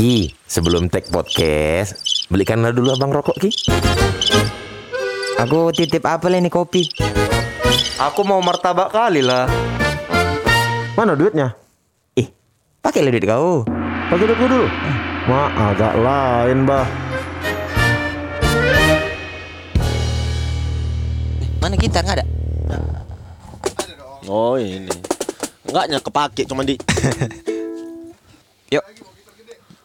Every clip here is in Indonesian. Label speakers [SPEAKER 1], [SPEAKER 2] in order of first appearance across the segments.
[SPEAKER 1] Ki, sebelum tag podcast, belikanlah dulu abang rokok Ki.
[SPEAKER 2] Aku titip apa ini kopi?
[SPEAKER 3] Aku mau martabak kali lah. Mana duitnya?
[SPEAKER 2] Ih, pakai duit kau.
[SPEAKER 3] Pakai duitku dulu. Ma, agak lain, bah.
[SPEAKER 2] Mana gitar nggak ada?
[SPEAKER 4] Oh ini. Enggaknya kepake cuma di
[SPEAKER 2] Yuk.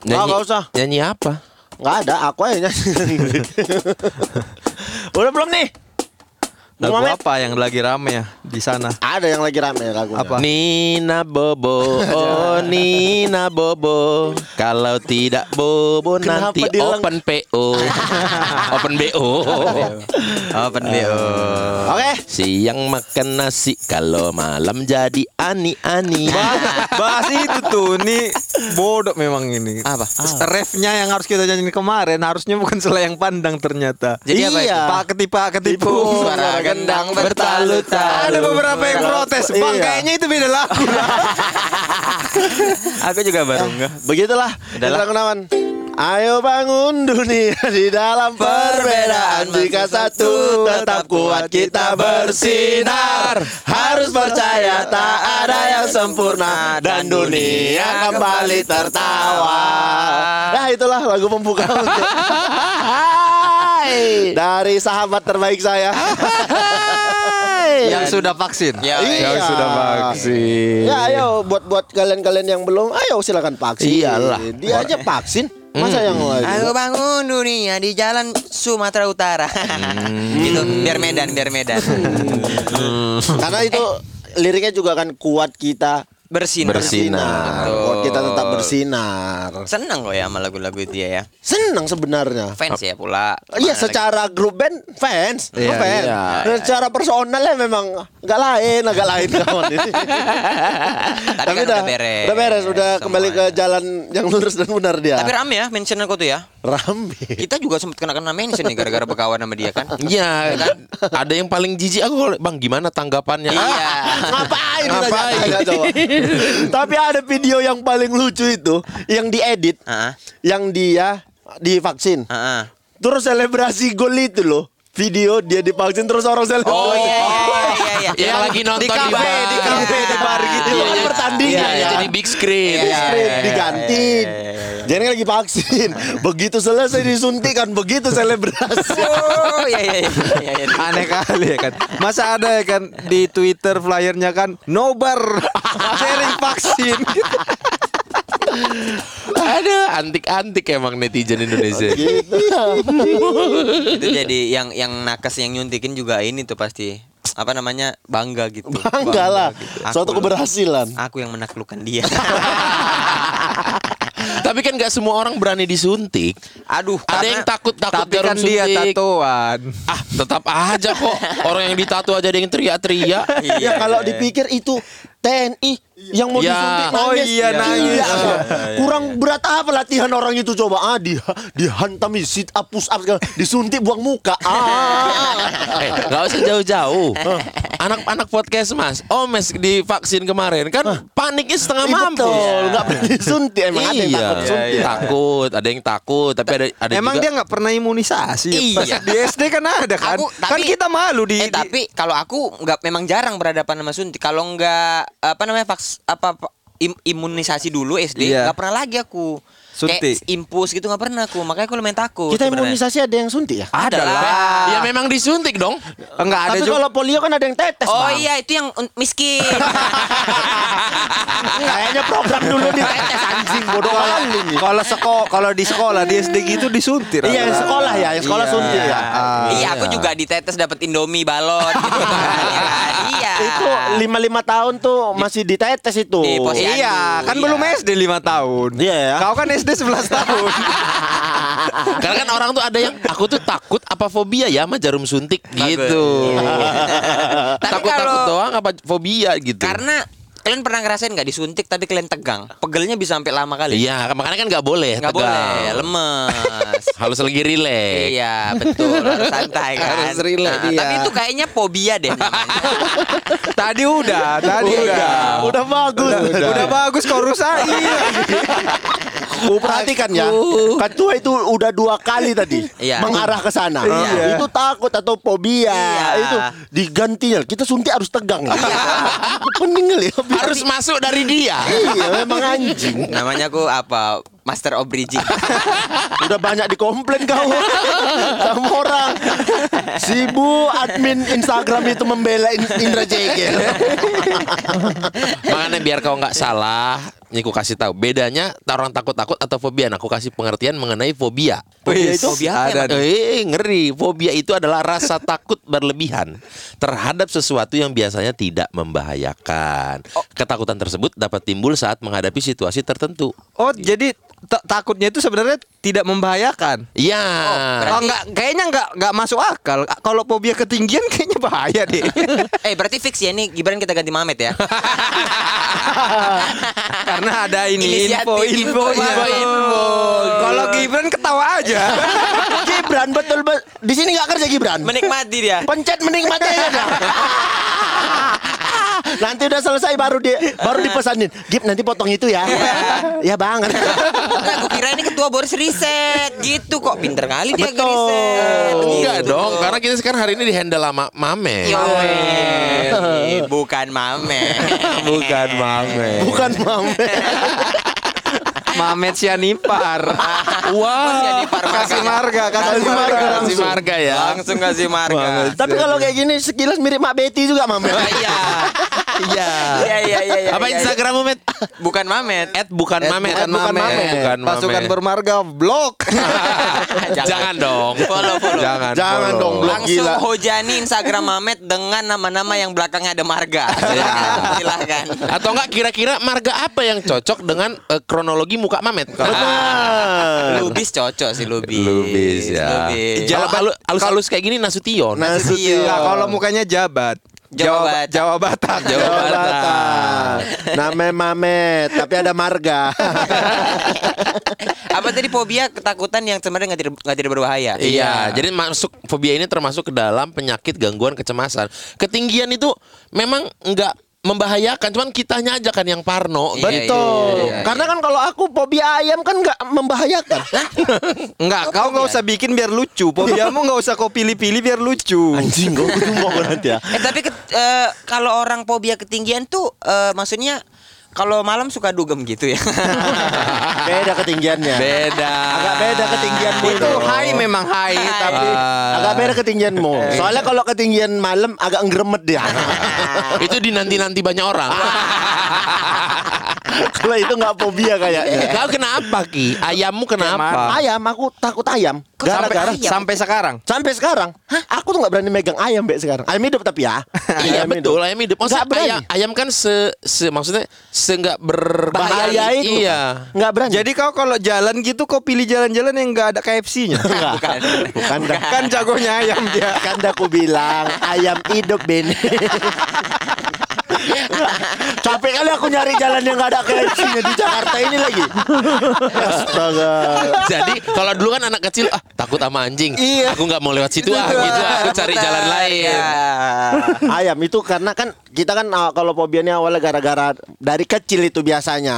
[SPEAKER 4] Nggak, nggak usah.
[SPEAKER 1] Nyanyi apa?
[SPEAKER 4] Enggak ada, aku aja nyanyi. Udah belum nih?
[SPEAKER 5] Lagu
[SPEAKER 4] Met?
[SPEAKER 5] apa yang lagi rame ya di sana?
[SPEAKER 4] Ada yang lagi rame lagunya.
[SPEAKER 5] Apa?
[SPEAKER 1] Nina Bobo, oh Nina Bobo. Kalau tidak Bobo
[SPEAKER 4] Kenapa
[SPEAKER 1] nanti
[SPEAKER 4] dileng-
[SPEAKER 1] open PO. open BO.
[SPEAKER 2] Open BO.
[SPEAKER 4] Oke.
[SPEAKER 1] Siang makan nasi, kalau malam jadi ani-ani.
[SPEAKER 5] Bahas itu tuh, nih bodoh memang ini.
[SPEAKER 2] Apa?
[SPEAKER 5] Refnya yang harus kita nyanyiin kemarin harusnya bukan selayang pandang ternyata.
[SPEAKER 2] Jadi apa
[SPEAKER 4] Iya.
[SPEAKER 5] Pak ketipa ketipu.
[SPEAKER 2] Suara gendang bertalu-talu.
[SPEAKER 5] Ada beberapa yang protes, bang
[SPEAKER 4] Iya.
[SPEAKER 5] kayaknya itu beda lagu.
[SPEAKER 2] Aku juga baru enggak.
[SPEAKER 4] Begitulah.
[SPEAKER 2] Udahlah.
[SPEAKER 4] Kita kenalan. Ayo bangun dunia di dalam perbedaan Jika satu tetap kuat kita bersinar Harus percaya tak ada yang sempurna Dan dunia kembali tertawa Nah itulah lagu pembuka untuk Dari sahabat terbaik saya
[SPEAKER 5] yang sudah vaksin.
[SPEAKER 2] Ya,
[SPEAKER 5] Yang
[SPEAKER 4] Iya.
[SPEAKER 5] sudah vaksin.
[SPEAKER 4] Ya ayo buat buat kalian-kalian yang belum Ayo silakan vaksin
[SPEAKER 1] Iyalah.
[SPEAKER 4] Dia aja vaksin Masa yang lain
[SPEAKER 2] Aku bangun dunia di jalan Sumatera Utara. gitu, biar Medan, biar Medan.
[SPEAKER 4] Karena itu liriknya juga kan kuat kita
[SPEAKER 2] Bersinar.
[SPEAKER 4] bersinar. Kita tetap bersinar.
[SPEAKER 2] Seneng loh ya sama lagu-lagu dia ya.
[SPEAKER 4] Senang sebenarnya.
[SPEAKER 2] Fans ya pula.
[SPEAKER 4] Iya secara grup band fans,
[SPEAKER 5] Iya,
[SPEAKER 4] fans.
[SPEAKER 1] iya.
[SPEAKER 4] Dan secara personalnya memang agak lain, agak lain kawan ini.
[SPEAKER 2] Tapi kan udah beres.
[SPEAKER 4] Udah beres, udah
[SPEAKER 2] Semua.
[SPEAKER 4] kembali ke jalan yang lurus dan benar dia.
[SPEAKER 2] Tapi rame ya mention aku tuh ya.
[SPEAKER 4] Rame.
[SPEAKER 2] Kita juga sempat kena-kena mention nih gara-gara berkawan sama dia kan.
[SPEAKER 1] Iya, ada yang paling jijik aku, Bang, gimana tanggapannya?
[SPEAKER 2] Iya.
[SPEAKER 1] Ah,
[SPEAKER 4] Ngapain?
[SPEAKER 1] Ngapain?
[SPEAKER 4] Ngapain? Tapi ada video yang paling lucu itu yang diedit,
[SPEAKER 2] Heeh.
[SPEAKER 4] yang dia divaksin.
[SPEAKER 2] Heeh.
[SPEAKER 4] Terus selebrasi gol itu loh. Video dia divaksin terus orang selebrasi.
[SPEAKER 2] Oh iya.
[SPEAKER 1] Yang lagi nonton
[SPEAKER 5] di kafe, di kafe, di bar gitu.
[SPEAKER 4] Itu kan
[SPEAKER 1] Iya,
[SPEAKER 4] pertandingan
[SPEAKER 1] iya,
[SPEAKER 4] ya.
[SPEAKER 1] Jadi big screen.
[SPEAKER 4] Big screen, diganti. Jadi kan lagi vaksin. Begitu selesai disuntikan, begitu selebrasi.
[SPEAKER 2] Oh iya iya iya. iya, iya.
[SPEAKER 5] Aneh kali ya kan. Masa ada ya kan di Twitter flyernya kan nobar sharing vaksin.
[SPEAKER 1] Ada antik-antik emang netizen Indonesia.
[SPEAKER 4] gitu.
[SPEAKER 2] Itu jadi yang yang nakes yang nyuntikin juga ini tuh pasti apa namanya bangga gitu.
[SPEAKER 4] Bangga lah.
[SPEAKER 2] gitu.
[SPEAKER 4] Suatu keberhasilan.
[SPEAKER 2] Aku yang menaklukkan dia.
[SPEAKER 1] Tapi kan nggak semua orang berani disuntik.
[SPEAKER 2] Aduh,
[SPEAKER 1] Ada
[SPEAKER 2] karena-
[SPEAKER 1] yang takut-takut
[SPEAKER 5] Tapi kan
[SPEAKER 1] jarum
[SPEAKER 5] dia
[SPEAKER 1] suntik.
[SPEAKER 5] tatoan.
[SPEAKER 1] Ah, tetap aja kok. Orang yang ditato aja ada yang teriak-teriak.
[SPEAKER 4] Ya kalau dipikir itu TNI yang mau
[SPEAKER 1] Ya.
[SPEAKER 4] disuntik
[SPEAKER 5] Oh
[SPEAKER 4] nangis.
[SPEAKER 5] iya, nangis.
[SPEAKER 4] Iya.
[SPEAKER 5] Iya,
[SPEAKER 4] Kurang berat apa latihan orang itu coba? Ah dia dihantam sit up push up segala. disuntik buang muka. Ah.
[SPEAKER 1] Eh, nggak usah jauh-jauh. Anak-anak podcast mas, Omes di vaksin kemarin kan paniknya setengah
[SPEAKER 4] Iya,
[SPEAKER 1] mampus.
[SPEAKER 4] betul, nggak berani disuntik emang ada yang
[SPEAKER 1] iya,
[SPEAKER 4] takut suntik.
[SPEAKER 1] takut, ada yang takut, tapi ada ada
[SPEAKER 5] Emang
[SPEAKER 1] juga
[SPEAKER 5] dia nggak pernah imunisasi.
[SPEAKER 2] Iya.
[SPEAKER 5] Di SD kan ada kan.
[SPEAKER 2] Aku-
[SPEAKER 5] kan
[SPEAKER 2] tapi-
[SPEAKER 5] kita malu di.
[SPEAKER 2] eh
[SPEAKER 5] di-
[SPEAKER 2] tapi kalau aku nggak memang jarang berhadapan sama suntik. Kalau nggak apa namanya vaks apa apa, im- imunisasi dulu SD
[SPEAKER 5] Iya.
[SPEAKER 2] nggak pernah lagi aku.
[SPEAKER 5] Suntik.
[SPEAKER 2] Kayak impus gitu nggak pernah aku. Makanya aku lumayan takut.
[SPEAKER 4] Kita
[SPEAKER 2] sebenarnya.
[SPEAKER 4] imunisasi ada yang suntik ya?
[SPEAKER 2] Ada lah.
[SPEAKER 1] Ya memang disuntik dong.
[SPEAKER 5] enggak ada
[SPEAKER 4] Tapi
[SPEAKER 5] juga.
[SPEAKER 4] kalau polio kan ada yang tetes
[SPEAKER 2] Oh
[SPEAKER 4] Bang.
[SPEAKER 2] iya itu yang miskin.
[SPEAKER 4] Kayaknya program dulu di tetes anjing bodoh kali nih.
[SPEAKER 5] Kalau sekolah kalau di sekolah di SD gitu disuntir.
[SPEAKER 4] Iya yang sekolah ya, yang sekolah
[SPEAKER 5] Iya.
[SPEAKER 4] suntik ya.
[SPEAKER 5] Ah.
[SPEAKER 2] iya aku juga ditetes dapat Indomie balon gitu kan. Iya? Iya.
[SPEAKER 4] Itu lima lima tahun tuh masih ditetes itu.
[SPEAKER 2] Di.
[SPEAKER 5] Iya, kan
[SPEAKER 2] Iya.
[SPEAKER 5] belum SD 5 tahun.
[SPEAKER 4] Iya ya.
[SPEAKER 5] Kau kan SD 11 tahun.
[SPEAKER 1] Karena kan orang tuh ada yang aku tuh takut apa fobia ya sama jarum suntik gitu. Takut-takut doang apa fobia gitu.
[SPEAKER 2] Karena kalian pernah ngerasain nggak disuntik tapi kalian tegang? Pegelnya bisa sampai lama kali.
[SPEAKER 1] Iya, makanya kan nggak boleh
[SPEAKER 2] Nggak boleh, lemes.
[SPEAKER 1] Harus lagi rileks.
[SPEAKER 2] Iya betul harus santai kan.
[SPEAKER 5] Harus relax,
[SPEAKER 2] Nah,
[SPEAKER 5] iya.
[SPEAKER 2] Tapi itu kayaknya fobia deh namanya.
[SPEAKER 5] tadi udah, tadi udah.
[SPEAKER 4] Udah bagus.
[SPEAKER 5] Udah, udah bagus kau rusain.
[SPEAKER 4] Ku perhatikan ya. Ketua itu udah dua kali tadi
[SPEAKER 2] Iya.
[SPEAKER 4] mengarah ke sana.
[SPEAKER 2] Iya.
[SPEAKER 4] Itu takut atau fobia.
[SPEAKER 2] Iya.
[SPEAKER 4] Itu digantinya. Kita suntik harus tegang. Pening kali ya.
[SPEAKER 1] Harus masuk dari dia.
[SPEAKER 4] Iya, memang anjing.
[SPEAKER 2] Namanya aku apa? Master of Bridging.
[SPEAKER 4] Udah banyak dikomplain kau sama orang. Si Bu admin Instagram itu membela In- Indra Jegel.
[SPEAKER 1] Makanya biar kau nggak salah, ini aku kasih tahu bedanya orang takut-takut atau fobia. Nah, aku kasih pengertian mengenai fobia.
[SPEAKER 2] Fobia itu fobia
[SPEAKER 5] ada?
[SPEAKER 1] Eh, ngeri. Fobia itu adalah rasa takut berlebihan terhadap sesuatu yang biasanya tidak membahayakan. Ketakutan tersebut dapat timbul saat menghadapi situasi tertentu.
[SPEAKER 5] Oh, jadi takutnya itu sebenarnya tidak membahayakan.
[SPEAKER 1] Iya.
[SPEAKER 5] Oh, enggak, kayaknya enggak enggak masuk akal. Kalau fobia ketinggian kayaknya bahaya deh.
[SPEAKER 2] Eh berarti fix ya ini Gibran kita ganti Mamet ya.
[SPEAKER 5] Karena ada ini
[SPEAKER 2] Inisiatif,
[SPEAKER 5] info info
[SPEAKER 2] info,
[SPEAKER 5] info.
[SPEAKER 2] info.
[SPEAKER 5] Kalau Gibran ketawa aja.
[SPEAKER 4] Gibran betul betul. Di sini nggak kerja Gibran.
[SPEAKER 2] Menikmati dia.
[SPEAKER 4] Pencet menikmati aja. Nanti udah selesai baru di baru dipesanin. Gip nanti potong itu ya. ya banget.
[SPEAKER 2] Nah, aku kira ini ketua Boris riset gitu kok pinter kali dia
[SPEAKER 4] Betul.
[SPEAKER 2] riset.
[SPEAKER 1] Enggak
[SPEAKER 2] Gitu.
[SPEAKER 1] dong, karena kita sekarang hari ini di handle sama Mame.
[SPEAKER 2] Yo, bukan Mame.
[SPEAKER 1] Bukan Mame.
[SPEAKER 4] Bukan mame.
[SPEAKER 5] Mamet Sianipar.
[SPEAKER 2] Di Parmarga.
[SPEAKER 5] Kasih marga, kasih marga.
[SPEAKER 1] Kasih
[SPEAKER 4] langsung.
[SPEAKER 1] marga ya.
[SPEAKER 2] Langsung kasih marga.
[SPEAKER 4] Tapi kalau kayak gini sekilas mirip Mak Betty juga mame.
[SPEAKER 2] Iya.
[SPEAKER 1] Iya.
[SPEAKER 2] Iya iya iya iya.
[SPEAKER 1] Apa
[SPEAKER 2] iya.
[SPEAKER 1] Instagrammu, Met?
[SPEAKER 2] Bukan Mamet.
[SPEAKER 1] At bukan Mamet.
[SPEAKER 5] bukan
[SPEAKER 4] bukan
[SPEAKER 5] Mamet.
[SPEAKER 4] Mamet.
[SPEAKER 1] Bukan
[SPEAKER 5] Pasukan
[SPEAKER 1] Mamet.
[SPEAKER 5] bermarga blok.
[SPEAKER 1] Jangan dong.
[SPEAKER 2] Follow follow.
[SPEAKER 1] Jangan.
[SPEAKER 4] Jangan
[SPEAKER 1] follow.
[SPEAKER 4] dong, blok.
[SPEAKER 2] Langsung
[SPEAKER 4] gila.
[SPEAKER 2] hojani Instagram Mamet dengan nama-nama yang belakangnya ada marga. Silahkan.
[SPEAKER 1] Atau enggak kira-kira marga apa yang cocok dengan eh, kronologi muka Mamet?
[SPEAKER 4] Benar.
[SPEAKER 2] Lubis cocok sih Lubis.
[SPEAKER 1] Lubis ya.
[SPEAKER 2] Lubis.
[SPEAKER 1] Kalau halu- halus-halus kayak gini Nasution.
[SPEAKER 4] Nasution.
[SPEAKER 5] Nah, kalau mukanya jabat.
[SPEAKER 2] Jawa Batak.
[SPEAKER 5] Jawa Batak.
[SPEAKER 1] Jawa
[SPEAKER 4] Jawa
[SPEAKER 1] Batak.
[SPEAKER 4] Nama Mamet, tapi ada marga.
[SPEAKER 2] Apa tadi fobia ketakutan yang sebenarnya nggak tidak nggak tidak berbahaya?
[SPEAKER 1] Iya, jadi masuk fobia ini termasuk ke dalam penyakit gangguan kecemasan. Ketinggian itu memang enggak membahayakan, cuman kitanya aja kan yang parno.
[SPEAKER 2] Iya,
[SPEAKER 4] Betul.
[SPEAKER 2] iya, iya, iya.
[SPEAKER 4] Karena kan kalau aku fobia ayam kan nggak membahayakan.
[SPEAKER 5] Enggak, kau nggak usah bikin biar lucu. Fobiamu nggak usah kau pilih-pilih biar lucu.
[SPEAKER 4] Anjing, gue mau nanti ya.
[SPEAKER 2] Eh tapi ket- eh, kalau orang fobia ketinggian tuh eh, maksudnya kalau malam suka dugem gitu ya.
[SPEAKER 4] Beda ketinggiannya.
[SPEAKER 1] Beda.
[SPEAKER 4] Agak beda ketinggianmu
[SPEAKER 5] Itu high memang high, tapi
[SPEAKER 4] Agak beda ketinggianmu. Soalnya kalau ketinggian malam agak ngremet dia.
[SPEAKER 1] itu dinanti-nanti banyak orang.
[SPEAKER 4] kalau itu nggak fobia kayaknya.
[SPEAKER 1] Kau kenapa Ki? Ayammu kenapa?
[SPEAKER 4] Ayam, aku takut ayam. Gara-gara
[SPEAKER 5] sampai sekarang.
[SPEAKER 4] sampai sekarang, aku tuh nggak berani megang ayam Mbak sekarang. Ayam hidup tapi ya.
[SPEAKER 1] Iya
[SPEAKER 4] Ayam
[SPEAKER 1] betul, ayam hidup. Maksudnya
[SPEAKER 4] Nggak berani.
[SPEAKER 1] ayam, ayam kan se, se maksudnya se nggak berbahaya
[SPEAKER 4] Bahaya itu.
[SPEAKER 1] Iya.
[SPEAKER 4] Nggak berani.
[SPEAKER 5] Jadi kau kalau jalan gitu kau pilih jalan-jalan yang nggak ada KFC-nya.
[SPEAKER 2] Bukan.
[SPEAKER 4] bukan dah.
[SPEAKER 5] kan jagonya ayam dia.
[SPEAKER 4] Kan aku bilang ayam hidup Ben. Capek kali aku nyari jalan yang nggak ada KFC-nya di Jakarta ini lagi. Astaga.
[SPEAKER 1] Jadi kalau dulu kan anak kecil ah takut sama anjing.
[SPEAKER 4] Iya.
[SPEAKER 1] Aku nggak mau lewat situ ah gitu. Aku cari jalan lain.
[SPEAKER 2] Ya.
[SPEAKER 4] Ayam itu karena kan kita kan ah, kalau fobianya awalnya gara-gara dari kecil itu biasanya.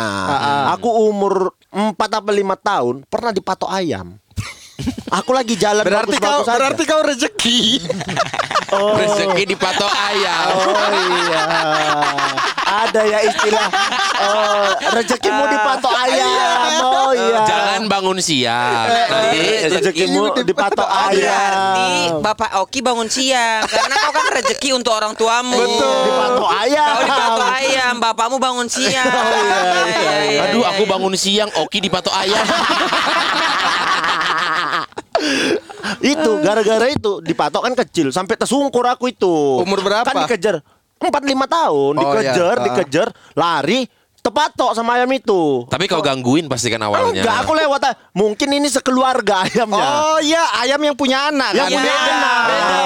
[SPEAKER 4] Aku umur 4 apa 5 tahun pernah dipatok ayam. Aku lagi jalan
[SPEAKER 5] Berarti kau
[SPEAKER 4] aja.
[SPEAKER 5] berarti kau rezeki.
[SPEAKER 4] oh.
[SPEAKER 1] Rezeki dipatok ayam.
[SPEAKER 4] Oh iya. Ada ya istilah oh, rezekimu dipatok ayam. Oh iya.
[SPEAKER 1] Jangan bangun siang. Nanti
[SPEAKER 4] rezekimu dipatok
[SPEAKER 2] Berarti
[SPEAKER 4] ayam.
[SPEAKER 2] Bapak Oki bangun siang karena kau kan rezeki untuk orang tuamu.
[SPEAKER 5] Betul.
[SPEAKER 4] Dipatok ayam.
[SPEAKER 2] Kau dipatok ayam, bapakmu bangun siang. Iya, iya, iya,
[SPEAKER 1] Aduh,
[SPEAKER 2] iya,
[SPEAKER 1] aku
[SPEAKER 2] iya.
[SPEAKER 1] bangun siang, Oki dipatok ayam.
[SPEAKER 4] itu gara-gara itu dipatok kan kecil sampai tersungkur aku itu.
[SPEAKER 5] Umur berapa?
[SPEAKER 4] Kan dikejar 4 5 tahun,
[SPEAKER 5] Oh,
[SPEAKER 4] dikejar,
[SPEAKER 5] iya. Ah.
[SPEAKER 4] dikejar, lari, tepatok sama ayam itu.
[SPEAKER 1] Tapi kau gangguin pasti kan awalnya.
[SPEAKER 4] Enggak, aku lewat. ah. Mungkin ini sekeluarga ayamnya.
[SPEAKER 5] Oh iya, ayam yang punya anak
[SPEAKER 4] Yang
[SPEAKER 5] kan.
[SPEAKER 4] punya
[SPEAKER 2] Iya,
[SPEAKER 4] anak.
[SPEAKER 2] beda.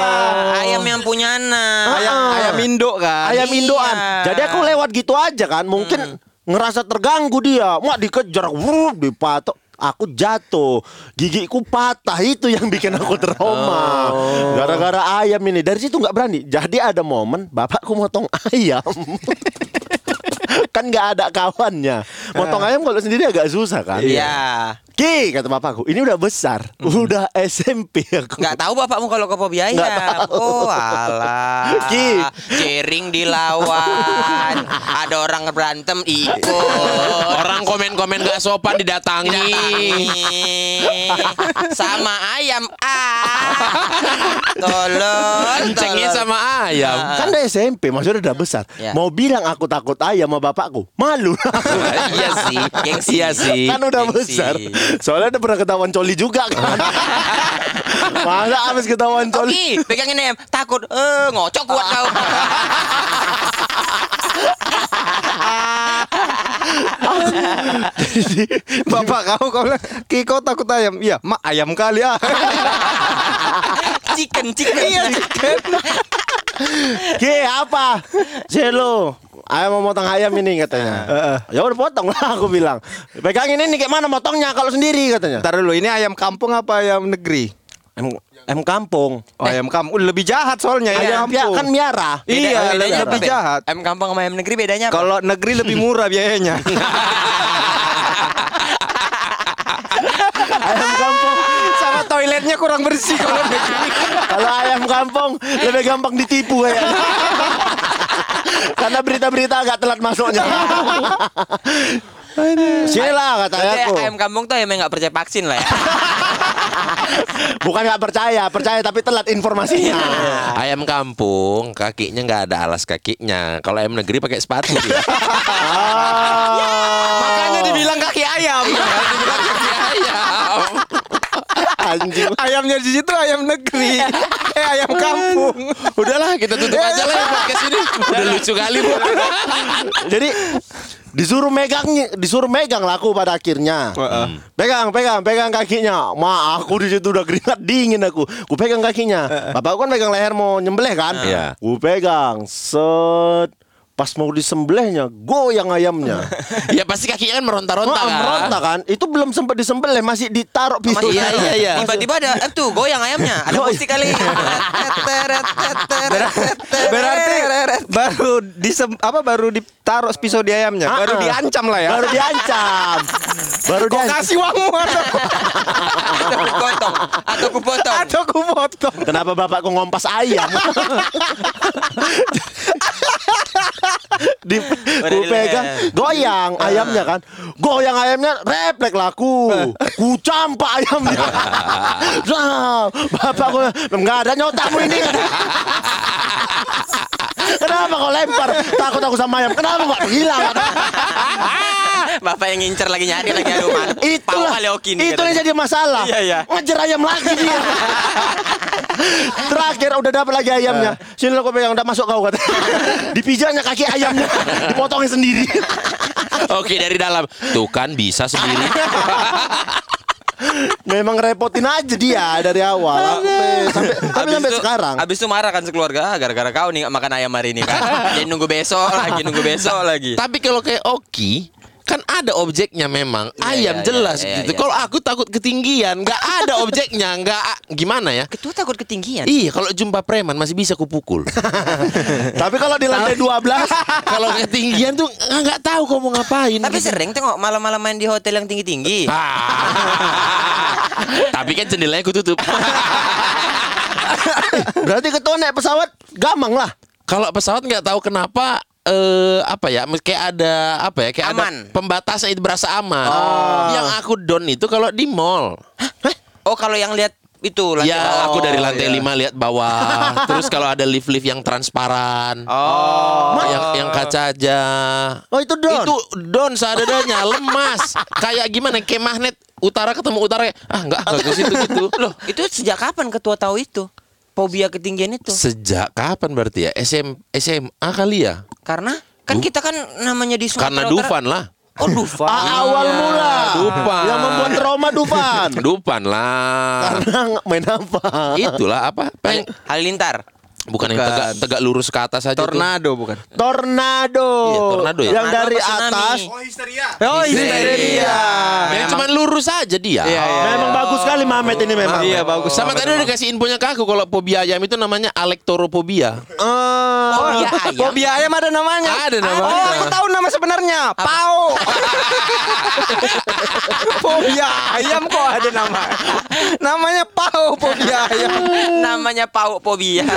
[SPEAKER 2] Ayam yang punya anak.
[SPEAKER 5] Ayam
[SPEAKER 4] Ah.
[SPEAKER 5] ayam induk kan.
[SPEAKER 4] ayam
[SPEAKER 2] Iya.
[SPEAKER 4] indoan. Jadi aku lewat gitu aja kan, mungkin ngerasa terganggu dia. Wah dikejar, wuh, dipatok. Aku jatuh, gigiku patah itu yang bikin aku trauma. Gara-gara ayam ini dari situ nggak berani. Jadi ada momen bapakku motong ayam. kan nggak ada kawannya. Motong ayam kalau sendiri agak susah kan.
[SPEAKER 2] Iya.
[SPEAKER 4] Ki kata bapakku, ini udah besar, udah SMP aku.
[SPEAKER 2] Nggak tahu bapakmu kalau ke Pobi
[SPEAKER 4] Nggak tahu.
[SPEAKER 2] Oh alah.
[SPEAKER 4] Ki.
[SPEAKER 2] Jering dilawan. Ada orang berantem ikut.
[SPEAKER 1] Orang komen-komen gak sopan didatangi.
[SPEAKER 2] Sama ayam ah. Tolong.
[SPEAKER 1] Cengnya
[SPEAKER 2] tolong.
[SPEAKER 1] sama ayam.
[SPEAKER 4] Kan udah SMP, maksudnya udah besar.
[SPEAKER 2] Ya.
[SPEAKER 4] Mau bilang aku takut ayam sama bapakku, malu.
[SPEAKER 1] iya sih.
[SPEAKER 2] Gengsi.
[SPEAKER 1] Iya sih.
[SPEAKER 4] kan udah
[SPEAKER 2] Gengsi.
[SPEAKER 4] besar. Soalnya udah pernah ketahuan coli juga kan. Masa habis ketahuan coli.
[SPEAKER 2] Oki, pegangin ayam. Takut. Eh, ngocok kuat kau.
[SPEAKER 5] Bapak kamu kau bilang Kiko takut ayam Iya mak ayam kali ah
[SPEAKER 2] chicken, chicken.
[SPEAKER 4] Iya, Ki apa? Jelo. Ayam mau motong ayam ini katanya. Ya udah potong lah aku bilang. Pegangin ini kayak mana motongnya kalau sendiri katanya.
[SPEAKER 5] Ntar dulu ini ayam kampung apa ayam negeri
[SPEAKER 4] Em, em kampung.
[SPEAKER 5] Oh ayam kampung Lebih jahat soalnya
[SPEAKER 4] Ayam
[SPEAKER 5] ayam
[SPEAKER 4] pia,
[SPEAKER 5] kampung
[SPEAKER 4] kan miara.
[SPEAKER 5] Iya
[SPEAKER 2] bedanya
[SPEAKER 5] lebih,
[SPEAKER 2] apa,
[SPEAKER 5] jahat
[SPEAKER 2] Ayam kampung sama ayam negeri bedanya apa?
[SPEAKER 5] Kalau negeri lebih murah biayanya
[SPEAKER 4] Ayam kampung.
[SPEAKER 5] Sama toiletnya kurang bersih kalau negeri
[SPEAKER 4] Kalau ayam kampung lebih gampang ditipu ya. Karena berita-berita agak telat masuknya. Sini lah kata aku.
[SPEAKER 2] ayam kampung tuh ayam yang nggak percaya vaksin lah ya.
[SPEAKER 4] Bukan nggak percaya, percaya tapi telat informasinya.
[SPEAKER 1] Ayam kampung kakinya nggak ada alas kakinya. Kalau ayam negeri pakai sepatu dia.
[SPEAKER 4] Ah.
[SPEAKER 5] Makanya dibilang kaki ayam
[SPEAKER 1] Dibilang kaki ayam.
[SPEAKER 4] Anjing.
[SPEAKER 5] Ayamnya di situ ayam negeri Eh ayam kampung
[SPEAKER 1] Udahlah kita tutup aja lah ya podcast ini. Udah lucu kali bu.
[SPEAKER 4] Jadi disuruh megang disuruh megang lah aku pada akhirnya. Hmm. Pegang, pegang, pegang kakinya. Ma, aku di situ udah keringat dingin aku. Ku pegang kakinya. Bapak kan pegang leher mau nyembelih kan? Ku pegang. Set. Pas mau disembelihnya, goyang ayamnya.
[SPEAKER 1] Ya pasti kakinya kan meronta-ronta kan.
[SPEAKER 4] meronta kan? Itu belum sempat disembelih, masih ditaruh pisau.
[SPEAKER 1] Iya, iya, iya.
[SPEAKER 2] Tiba-tiba ada eh tuh goyang ayamnya. Ada musik kali.
[SPEAKER 5] Berarti baru disem, apa baru ditaruh pisau di ayamnya Baru diancam lah ya
[SPEAKER 4] Baru diancam. Baru
[SPEAKER 5] Kok kasih uangmu atau,
[SPEAKER 2] atau ku potong atau ku potong.
[SPEAKER 5] atau ku potong
[SPEAKER 4] Kenapa bapakku ngompas ayam? Di pegang goyang ayamnya kan. Goyang ayamnya refleks laku. Ku campak ayamnya. Nah, bapak gue nggak ada nyotamu ini kenapa kau lempar? Takut aku sama ayam. Kenapa kok hilang?
[SPEAKER 2] Bapak yang ngincer lagi nyari lagi. Pau
[SPEAKER 4] itulah. Itu yang jadi masalah.
[SPEAKER 2] Iya, iya.
[SPEAKER 4] ngejar ayam lagi dia. Terakhir udah dapat lagi ayamnya. Sini lo kau pegang udah masuk kau kata dipijaknya kaki ayamnya. Dipotongin sendiri.
[SPEAKER 1] Oke dari dalam. Tuh kan bisa sendiri.
[SPEAKER 4] Memang repotin aja dia dari awal sampai sampai tapi
[SPEAKER 2] Abis
[SPEAKER 4] sampai
[SPEAKER 2] itu-
[SPEAKER 4] sekarang
[SPEAKER 2] Abis itu marah kan sekeluarga ah, gara-gara kau nih makan ayam hari ini kan. Jadi nunggu besok lagi, nunggu besok lagi.
[SPEAKER 1] Tapi kalau kayak Oki kan ada objeknya memang
[SPEAKER 2] Iya,
[SPEAKER 1] ayam
[SPEAKER 2] iya,
[SPEAKER 1] jelas
[SPEAKER 2] iya,
[SPEAKER 1] gitu.
[SPEAKER 2] iya.
[SPEAKER 1] Kalau aku takut ketinggian, nggak ada objeknya, nggak gimana ya?
[SPEAKER 2] Ketua takut ketinggian.
[SPEAKER 1] Iya, kalau jumpa preman masih bisa kupukul.
[SPEAKER 4] tapi kalau di lantai 12
[SPEAKER 1] kalau ketinggian tuh nggak tahu kau mau ngapain.
[SPEAKER 2] Tapi
[SPEAKER 1] gitu.
[SPEAKER 2] sering tengok malam-malam main di hotel yang tinggi-tinggi.
[SPEAKER 1] Ah. Tapi kan jendelanya aku tutup.
[SPEAKER 4] berarti ketua naik pesawat gamang lah
[SPEAKER 1] Kalau pesawat nggak tahu kenapa eh apa ya kayak ada apa ya kayak
[SPEAKER 2] Aman.
[SPEAKER 1] ada pembatasan itu berasa aman. Yang aku down itu kalau di mall.
[SPEAKER 2] Oh kalau yang lihat itu lantai
[SPEAKER 1] Ya,
[SPEAKER 2] bawah.
[SPEAKER 1] aku dari lantai
[SPEAKER 2] iya.
[SPEAKER 1] 5 lihat bawah. Terus kalau ada lift-lift yang transparan.
[SPEAKER 2] Oh.
[SPEAKER 1] Yang yang kaca aja.
[SPEAKER 4] oh itu don
[SPEAKER 1] Itu down seadanya, lemas. Kayak gimana? Kayak magnet utara ketemu utara. Ah, enggak, enggak ke situ gitu. Loh,
[SPEAKER 2] Itu sejak kapan ketua tahu itu? Fobia ketinggian itu.
[SPEAKER 1] sejak kapan berarti ya? SM SMA kali ya?
[SPEAKER 2] Karena kan kita kan namanya di Sumatera
[SPEAKER 1] Karena
[SPEAKER 2] Utara-
[SPEAKER 1] Dufan lah.
[SPEAKER 2] Oh Dufan.
[SPEAKER 4] Ah, awal mula
[SPEAKER 1] Dufan.
[SPEAKER 4] yang membuat trauma Dufan
[SPEAKER 1] Dufan lah.
[SPEAKER 4] karena main apa
[SPEAKER 1] Itulah apa? Peng,
[SPEAKER 2] Halilintar.
[SPEAKER 1] bukan, yang
[SPEAKER 5] Bukan.
[SPEAKER 1] tegak, tegak lurus ke atas aja tuh.
[SPEAKER 5] Tornado bukan
[SPEAKER 4] tornado
[SPEAKER 1] Iya, tornado ya?
[SPEAKER 4] yang
[SPEAKER 2] Tornado
[SPEAKER 4] dari
[SPEAKER 2] apa tsunami?
[SPEAKER 4] atas
[SPEAKER 5] Oh
[SPEAKER 1] Histeria. Yang
[SPEAKER 5] Memang-
[SPEAKER 1] cuma lurus aja dia.
[SPEAKER 5] Iya, iya.
[SPEAKER 4] memang bagus sekali Mamet ini memang
[SPEAKER 5] Iya bagus
[SPEAKER 1] Sama tadi udah kasih infonya ke aku kalau fobia ayam itu namanya alektorophobia.
[SPEAKER 4] Ah,
[SPEAKER 2] Fobia ayam.
[SPEAKER 5] Fobia ayam ada namanya.
[SPEAKER 1] Ada namanya.
[SPEAKER 5] Oh, aku tahu nama sebenarnya. Pau. fobia ayam kok ada nama. Namanya Pau fobia ayam.
[SPEAKER 2] Namanya pauk fobia.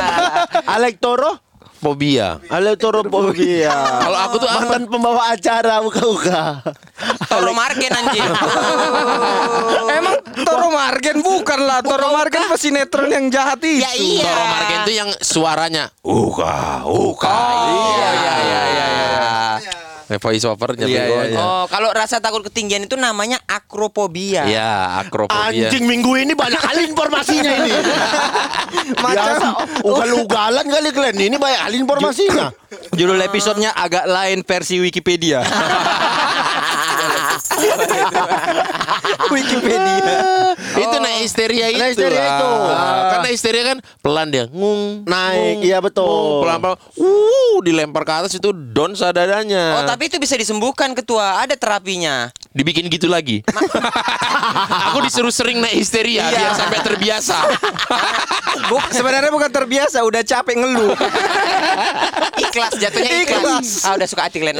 [SPEAKER 4] Alektoro
[SPEAKER 1] Fobia.
[SPEAKER 4] Alektorophobia
[SPEAKER 1] Kalau aku tuh apa?
[SPEAKER 4] mantan pembawa acara uka-uka
[SPEAKER 2] Toro Margen anjing.
[SPEAKER 5] Emang Toro Margen bukan lah. Toro Margen pesinetron yang jahat itu.
[SPEAKER 2] Ya iya.
[SPEAKER 1] Toro Margen tuh yang suaranya uka uka.
[SPEAKER 2] Iya iya iya iya.
[SPEAKER 1] Voice overnya
[SPEAKER 5] Iya, iya, iya.
[SPEAKER 2] Oh, kalau rasa takut ketinggian itu namanya akrophobia.
[SPEAKER 1] Ya, akrofobia.
[SPEAKER 4] Anjing minggu ini banyak kali informasinya ini Biasa ugal-ugalan kali kalian Ini banyak kali informasinya
[SPEAKER 5] Judul episodenya agak lain versi Wikipedia. Wikipedia.
[SPEAKER 1] Itu naik histeria itu.
[SPEAKER 4] Naik histeria itu.
[SPEAKER 1] Karena histeria kan pelan dia. Ngung.
[SPEAKER 4] Naik,
[SPEAKER 1] ngung,
[SPEAKER 4] iya betul.
[SPEAKER 1] ngung, Pelan-pelan. Uh, dilempar ke atas itu don sadadanya.
[SPEAKER 2] Oh, tapi itu bisa disembuhkan ketua. Ada terapinya.
[SPEAKER 1] Dibikin gitu lagi. Aku disuruh sering naik histeria
[SPEAKER 2] Iya.
[SPEAKER 1] biar sampai terbiasa.
[SPEAKER 5] Buk- sebenarnya bukan terbiasa, udah capek ngeluh.
[SPEAKER 2] Ikhlas jatuhnya ikhlas.
[SPEAKER 5] Ikhlas.
[SPEAKER 2] Ah, udah suka hati Glenn.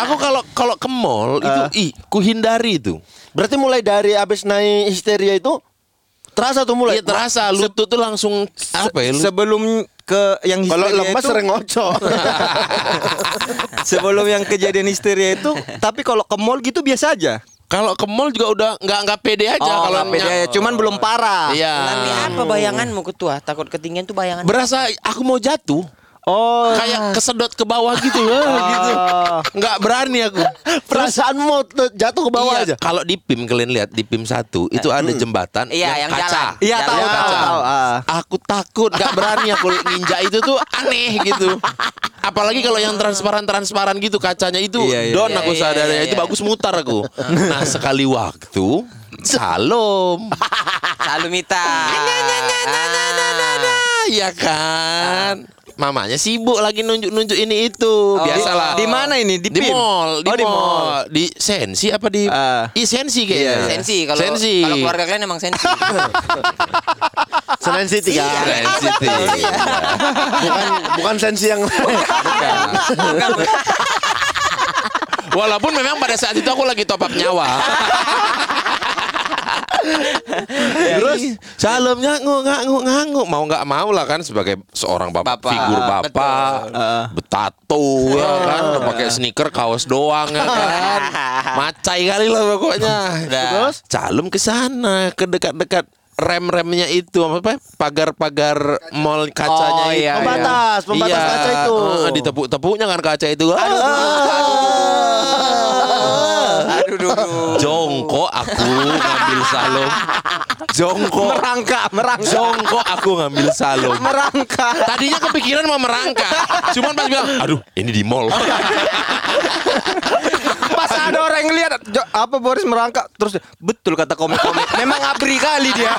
[SPEAKER 1] Aku kalau kalau ke mall itu ih, kuhindari itu.
[SPEAKER 4] Berarti mulai dari abis naik histeria itu Terasa tuh mulai
[SPEAKER 1] Iya terasa lutut tuh langsung apa ya? lu-
[SPEAKER 5] Sebelum ke yang
[SPEAKER 4] Kalau lemas
[SPEAKER 5] itu,
[SPEAKER 4] sering ngocok
[SPEAKER 5] sebelum yang kejadian histeria itu, tapi kalau ke mall gitu biasa aja.
[SPEAKER 1] Kalau ke mall juga udah nggak nggak pede aja
[SPEAKER 5] Oh,
[SPEAKER 1] kalau
[SPEAKER 5] pede aja, cuman belum parah.
[SPEAKER 1] Iya.
[SPEAKER 2] Tapi apa bayanganmu ketua? Takut ketinggian tuh bayangan.
[SPEAKER 1] Berasa aku mau jatuh.
[SPEAKER 5] Oh,
[SPEAKER 1] Kayak kesedot ke bawah gitu lah gitu. Nggak berani aku.
[SPEAKER 4] Perasaan mau jatuh ke bawah
[SPEAKER 1] Iya,
[SPEAKER 4] aja
[SPEAKER 1] Kalau di PIM kalian lihat di PIM satu itu ada jembatan
[SPEAKER 2] Iya, yang
[SPEAKER 1] kaca.
[SPEAKER 2] jalan.
[SPEAKER 5] Iya,
[SPEAKER 2] Jalan.
[SPEAKER 5] tahu,
[SPEAKER 1] Yang
[SPEAKER 5] tahu,
[SPEAKER 1] kaca.
[SPEAKER 5] tahu. Ah.
[SPEAKER 1] Aku takut, nggak berani aku nginjak itu tuh aneh gitu. Apalagi kalau yang transparan-transparan gitu kacanya itu
[SPEAKER 5] Iya, iya.
[SPEAKER 1] don
[SPEAKER 2] Iya,
[SPEAKER 1] aku
[SPEAKER 2] iya,
[SPEAKER 1] sadar
[SPEAKER 2] iya,
[SPEAKER 1] itu
[SPEAKER 2] iya.
[SPEAKER 1] bagus mutar aku. Nah sekali waktu Salam.
[SPEAKER 2] Salumita.
[SPEAKER 1] Ah, ya kan. Mamanya sibuk lagi nunjuk-nunjuk ini itu. Biasalah.
[SPEAKER 5] di mana ini? Di
[SPEAKER 1] di mall, di,
[SPEAKER 5] Oh, di
[SPEAKER 1] mall.
[SPEAKER 5] mall.
[SPEAKER 1] Di Sensi apa di
[SPEAKER 5] Ah.
[SPEAKER 1] Ih, Sensi kayaknya.
[SPEAKER 5] Iya.
[SPEAKER 2] Sensi kalau
[SPEAKER 1] Sensi.
[SPEAKER 2] kalau keluarga kalian emang sensi.
[SPEAKER 4] Senen City kan
[SPEAKER 1] Sensi.
[SPEAKER 4] Bukan bukan sensi yang
[SPEAKER 1] Walaupun memang pada saat itu aku lagi top up nyawa. Terus salam nganguk nganguk nganguk. Mau nggak mau lah kan sebagai seorang bapak,
[SPEAKER 2] Bapak,
[SPEAKER 1] figur bapak.
[SPEAKER 2] betul.
[SPEAKER 1] betato ya kan? Udah pakai sneaker kaos doang ya kan? Macai kali lah pokoknya.
[SPEAKER 2] Terus?
[SPEAKER 1] calum ke sana ke dekat-dekat rem-remnya itu. Apa pagar-pagar mall kacanya
[SPEAKER 2] Oh,
[SPEAKER 1] itu.
[SPEAKER 2] iya,
[SPEAKER 4] Pembatas, pembatas
[SPEAKER 1] Iya.
[SPEAKER 4] kaca itu.
[SPEAKER 1] Heeh, ditepuk-tepuknya kan kaca itu.
[SPEAKER 2] Aduh, duh, duh.
[SPEAKER 1] Jongkok aku ngambil salom. Jongkok.
[SPEAKER 5] merangkak, merangkak.
[SPEAKER 1] Jongkok aku ngambil salom.
[SPEAKER 5] merangkak.
[SPEAKER 1] Tadinya kepikiran mau merangkak. Cuman pas bilang, aduh ini di mall.
[SPEAKER 5] Pas ada orang yang lihat "Jo- apa Boris merangkak terus betul kata komik-komik. Memang abri kali dia.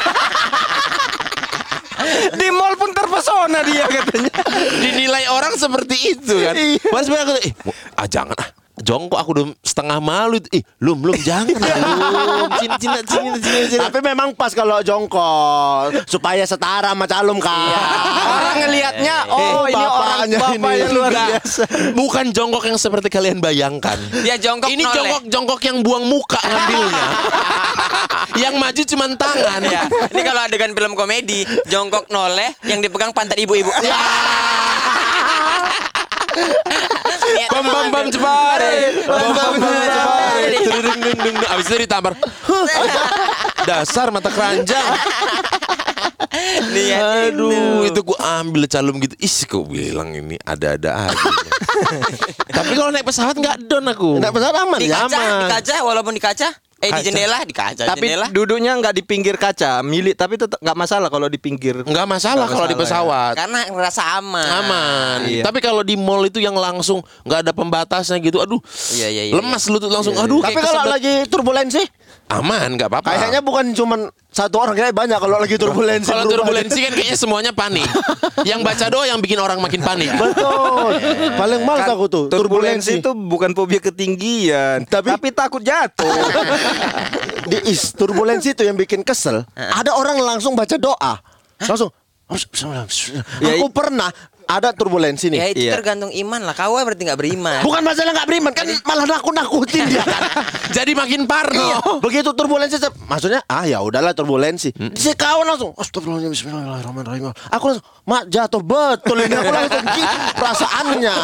[SPEAKER 5] Di mall pun terpesona dia katanya.
[SPEAKER 1] Dinilai orang seperti itu kan. Pas bilang, aku, eh, ah jangan ah. Jongkok aku udah setengah malu. Ih, lum, lum, jangan. Lum. Sini, sini, sini, sini, sini.
[SPEAKER 4] Tapi memang pas kalau jongkok supaya setara sama calum kan.
[SPEAKER 5] Orang ngelihatnya oh
[SPEAKER 4] Eh,
[SPEAKER 5] ini orang
[SPEAKER 4] bapaknya
[SPEAKER 5] bapak
[SPEAKER 4] ini.
[SPEAKER 5] yang luar biasa.
[SPEAKER 1] Bukan jongkok yang seperti kalian bayangkan.
[SPEAKER 2] Dia jongkok
[SPEAKER 1] Ini
[SPEAKER 2] noleh.
[SPEAKER 1] jongkok jongkok yang buang muka ngambilnya. yang maju cuma tangan.
[SPEAKER 2] Ya, ini kalau adegan film komedi, jongkok noleh yang dipegang pantat ibu-ibu. Ya. Niat
[SPEAKER 1] Bam bam bam cepare. Bam bam bam cepare. Dung dung dung. Abis itu ditampar. Dasar mata keranjang.
[SPEAKER 2] Niat
[SPEAKER 1] Aduh, itu gua ambil calum gitu. Is, kok bilang ini ada-ada aja. Tapi kalau naik pesawat nggak don aku.
[SPEAKER 4] Enggak pesawat aman
[SPEAKER 2] di
[SPEAKER 4] ya
[SPEAKER 2] kaca,
[SPEAKER 4] aman.
[SPEAKER 2] di kaca walaupun di kaca, eh di
[SPEAKER 1] Kaca.
[SPEAKER 2] jendela, di kaca,
[SPEAKER 5] Tapi
[SPEAKER 2] jendela.
[SPEAKER 5] duduknya nggak di pinggir kaca, milik tapi tetap nggak masalah kalau di pinggir.
[SPEAKER 1] Nggak masalah
[SPEAKER 5] Nggak
[SPEAKER 1] kalau di
[SPEAKER 5] masalah,
[SPEAKER 1] pesawat.
[SPEAKER 2] Karena ngerasa aman.
[SPEAKER 1] Aman.
[SPEAKER 5] Iya.
[SPEAKER 1] Tapi kalau di mall itu yang langsung nggak ada pembatasnya gitu, aduh,
[SPEAKER 2] Iya, iya, iya.
[SPEAKER 1] lemas lutut langsung. Aduh,
[SPEAKER 4] Tapi kalau lagi turbulensi
[SPEAKER 1] aman, nggak apa-apa.
[SPEAKER 4] Kayaknya bukan cuman satu orang kayak banyak kalau lagi turbulensi.
[SPEAKER 1] Kalau turbulensi kan kayaknya semuanya panik. yang baca doa yang bikin orang makin panik.
[SPEAKER 4] Betul. Paling males aku tuh
[SPEAKER 5] Turbulensi itu bukan fobia ketinggian,
[SPEAKER 4] Tapi-
[SPEAKER 5] tapi, takut jatuh.
[SPEAKER 4] di is turbulensi itu yang bikin kesel. Ada orang langsung baca doa. Langsung
[SPEAKER 5] Ya,
[SPEAKER 4] Aku pernah ada turbulensi
[SPEAKER 2] Ya
[SPEAKER 4] nih.
[SPEAKER 2] itu
[SPEAKER 5] Iya.
[SPEAKER 2] tergantung iman lah. Kau berarti nggak beriman.
[SPEAKER 4] Bukan masalah nggak beriman kan malah nakut-nakutin dia kan.
[SPEAKER 1] Jadi makin parno.
[SPEAKER 4] Iya, begitu turbulensi maksudnya ah ya udahlah turbulensi. Si kawan langsung astagfirullahaladzim bismillahirrahmanirrahim. Aku langsung mak jatuh betul ini aku langsung gitu perasaannya.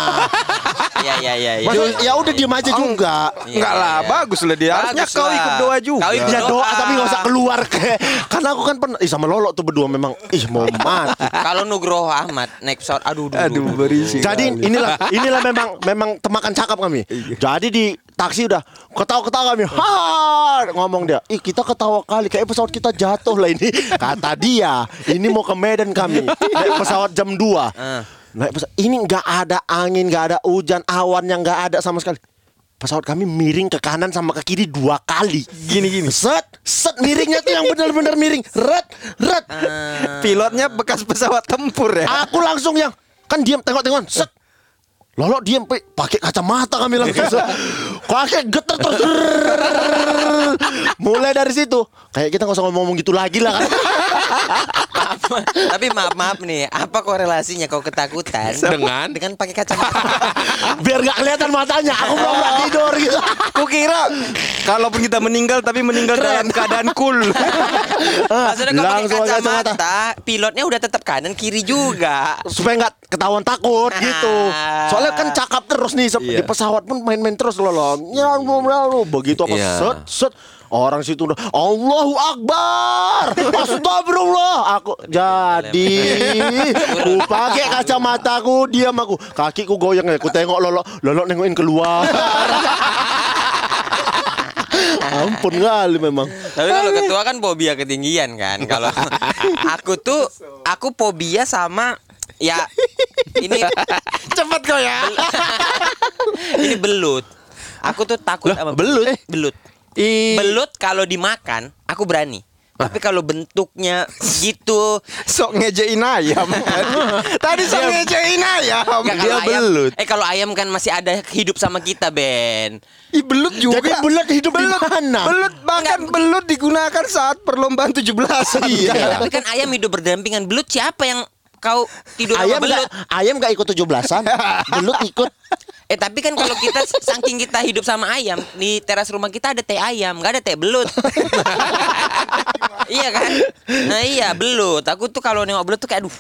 [SPEAKER 2] Iya iya iya. iya.
[SPEAKER 4] Maksudnya ya udah diem aja juga.
[SPEAKER 2] Iya,
[SPEAKER 5] Enggak lah,
[SPEAKER 2] iya.
[SPEAKER 5] bagus lah dia. Harusnya kau
[SPEAKER 2] lah.
[SPEAKER 5] ikut doa juga.
[SPEAKER 2] Kau ikut
[SPEAKER 4] Ya doa
[SPEAKER 2] Doa.
[SPEAKER 4] tapi nggak usah keluar kayak karena aku kan pernah ih sama Lolo tuh berdua memang ih mau mati.
[SPEAKER 2] Kalau Nugroho Ahmad naik pesawat, aduh, aduh,
[SPEAKER 5] Aduh,
[SPEAKER 2] aduh,
[SPEAKER 5] berisik.
[SPEAKER 4] Jadi inilah inilah memang memang temakan cakap kami. Jadi di taksi udah ketawa-ketawa kami. Ha ngomong dia. Ih kita ketawa kali kayak pesawat kita jatuh lah ini. Kata dia, ini mau ke Medan kami. Naik pesawat jam 2. Naik pesawat ini nggak ada angin, nggak ada hujan, awan yang nggak ada sama sekali. Pesawat kami miring ke kanan sama ke kiri dua kali. Gini gini. Set, set miringnya tuh yang benar-benar miring. Ret, ret.
[SPEAKER 5] Pilotnya bekas pesawat tempur ya.
[SPEAKER 4] Aku langsung yang kan diam tengok-tengok set. Lolo diam pe pakai kacamata kami langsung. Pakai getar terus. Mulai dari situ kayak kita nggak usah ngomong gitu lagi lah kan.
[SPEAKER 2] Maaf, tapi maaf maaf nih, apa korelasinya kau ketakutan
[SPEAKER 1] Dengan?
[SPEAKER 2] dengan pakai kacamata?
[SPEAKER 4] Biar nggak kelihatan matanya. Aku belum nggak tidur gitu.
[SPEAKER 5] Kukira kalaupun kita meninggal tapi meninggal dalam keadaan cool.
[SPEAKER 2] Maksudnya kau pakai
[SPEAKER 4] Langsung pakai kacamata.
[SPEAKER 2] kacamata, pilotnya udah tetap kanan kiri juga.
[SPEAKER 4] Supaya nggak ketahuan takut gitu. Soalnya kan cakap terus nih
[SPEAKER 5] Iya.
[SPEAKER 4] di pesawat pun main-main terus loh loh. Ya, begitu apa
[SPEAKER 1] Iya.
[SPEAKER 4] set set. Orang situ udah Allahu Akbar! Astagfirullah! Aku jadi Ku pakai kacamataku Diam aku. Kakiku goyang ya Ku tengok lolo Lolo nengokin keluar. Ampun kali memang.
[SPEAKER 2] Tapi kalau ketua kan fobia ketinggian kan. Kalau aku tuh aku fobia sama ya ini
[SPEAKER 4] Cepet kau ya
[SPEAKER 2] ini belut. Aku tuh takut sama
[SPEAKER 4] belut?
[SPEAKER 2] Belut.
[SPEAKER 5] I-
[SPEAKER 2] Belut kalau dimakan aku berani. Tapi kalau bentuknya gitu
[SPEAKER 5] sok ngejein ayam. Tadi sok ngejein ayam.
[SPEAKER 2] Nggak,
[SPEAKER 5] Dia
[SPEAKER 2] ayam,
[SPEAKER 5] belut.
[SPEAKER 2] Eh kalau ayam kan masih ada hidup sama kita Ben
[SPEAKER 5] Ih, belut juga.
[SPEAKER 4] Jadi belut hidup di
[SPEAKER 5] belut,
[SPEAKER 4] mana?
[SPEAKER 5] Belut bahkan belut digunakan saat perlombaan 17
[SPEAKER 2] Iya, Tapi kan ayam hidup berdampingan Belut siapa yang kau tidur
[SPEAKER 4] Ayam
[SPEAKER 2] sama belut.
[SPEAKER 4] gak, ayam gak ikut 17-an Belut ikut.
[SPEAKER 2] Eh tapi kan kalau kita saking kita hidup sama ayam Di teras rumah kita ada teh ayam Gak ada teh belut. Iya kan? Nah iya belut. Aku tuh kalau nengok belut tuh kayak aduh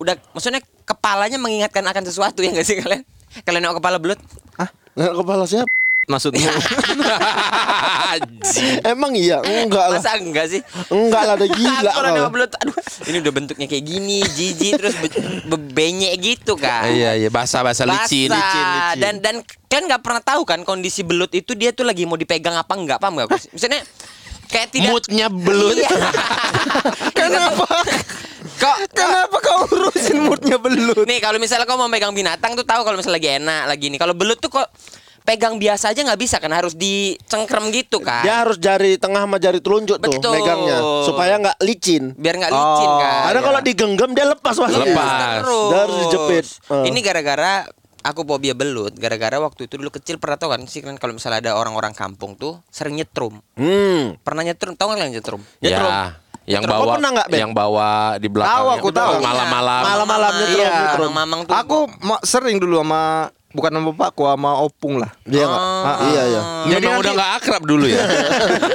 [SPEAKER 2] Udah maksudnya kepalanya mengingatkan akan sesuatu ya gak sih kalian? Kalian nengok kepala belut?
[SPEAKER 4] Nah, kepala siapa?
[SPEAKER 5] Maksudmu?
[SPEAKER 4] Emang iya? Enggak lah
[SPEAKER 2] Masa enggak sih
[SPEAKER 4] Enggak lah, udah gila
[SPEAKER 2] belut Aduh ini udah bentuknya kayak gini Jijik terus be- bebenyek gitu kan
[SPEAKER 1] Iya iya basah-basah licin.
[SPEAKER 2] Basah. Dan dan kalian nggak pernah tahu kan kondisi belut itu dia tuh lagi mau dipegang apa enggak paham nggak? Gus? Misalnya kayak tidak
[SPEAKER 1] Moodnya belut.
[SPEAKER 2] Iya.
[SPEAKER 5] Kenapa?
[SPEAKER 2] Kok
[SPEAKER 5] Kenapa kau urusin moodnya belut?
[SPEAKER 2] nih kalau misalnya kau mau pegang binatang tuh tahu kalau misalnya lagi enak lagi ini. Kalau belut tuh kok pegang biasa aja nggak bisa kan harus dicengkrem gitu kan.
[SPEAKER 4] Dia harus jari tengah sama jari telunjuk tuh
[SPEAKER 2] Betul.
[SPEAKER 4] megangnya supaya nggak licin.
[SPEAKER 2] Biar nggak licin
[SPEAKER 5] Oh,
[SPEAKER 2] kan.
[SPEAKER 4] Karena kalau digenggam dia lepas pasti.
[SPEAKER 1] Lepas.
[SPEAKER 2] Terus.
[SPEAKER 4] Dia harus dijepit. Eh.
[SPEAKER 2] Ini gara-gara aku fobia belut gara-gara waktu itu dulu kecil pernah tau kan sih kan kalau misalnya ada orang-orang kampung tuh sering nyetrum
[SPEAKER 4] Hmm.
[SPEAKER 2] pernah nyetrum tau nggak kalian nyetrum
[SPEAKER 1] Ya, yang
[SPEAKER 4] Nyetrum.
[SPEAKER 1] Bawa
[SPEAKER 4] pernah nggak, Ben?
[SPEAKER 1] yang bawa di belakang.
[SPEAKER 5] Tahu, aku tahu.
[SPEAKER 1] Malam-malam.
[SPEAKER 4] Malam-malam nyetrum,
[SPEAKER 2] iya,
[SPEAKER 4] nyetrum.
[SPEAKER 2] mamang tuh
[SPEAKER 5] Aku ma- sering dulu sama bukan sama bapakku sama opung lah.
[SPEAKER 4] Dia nggak?
[SPEAKER 2] Ah.
[SPEAKER 4] Iya iya.
[SPEAKER 1] Jadi udah nggak akrab dulu ya.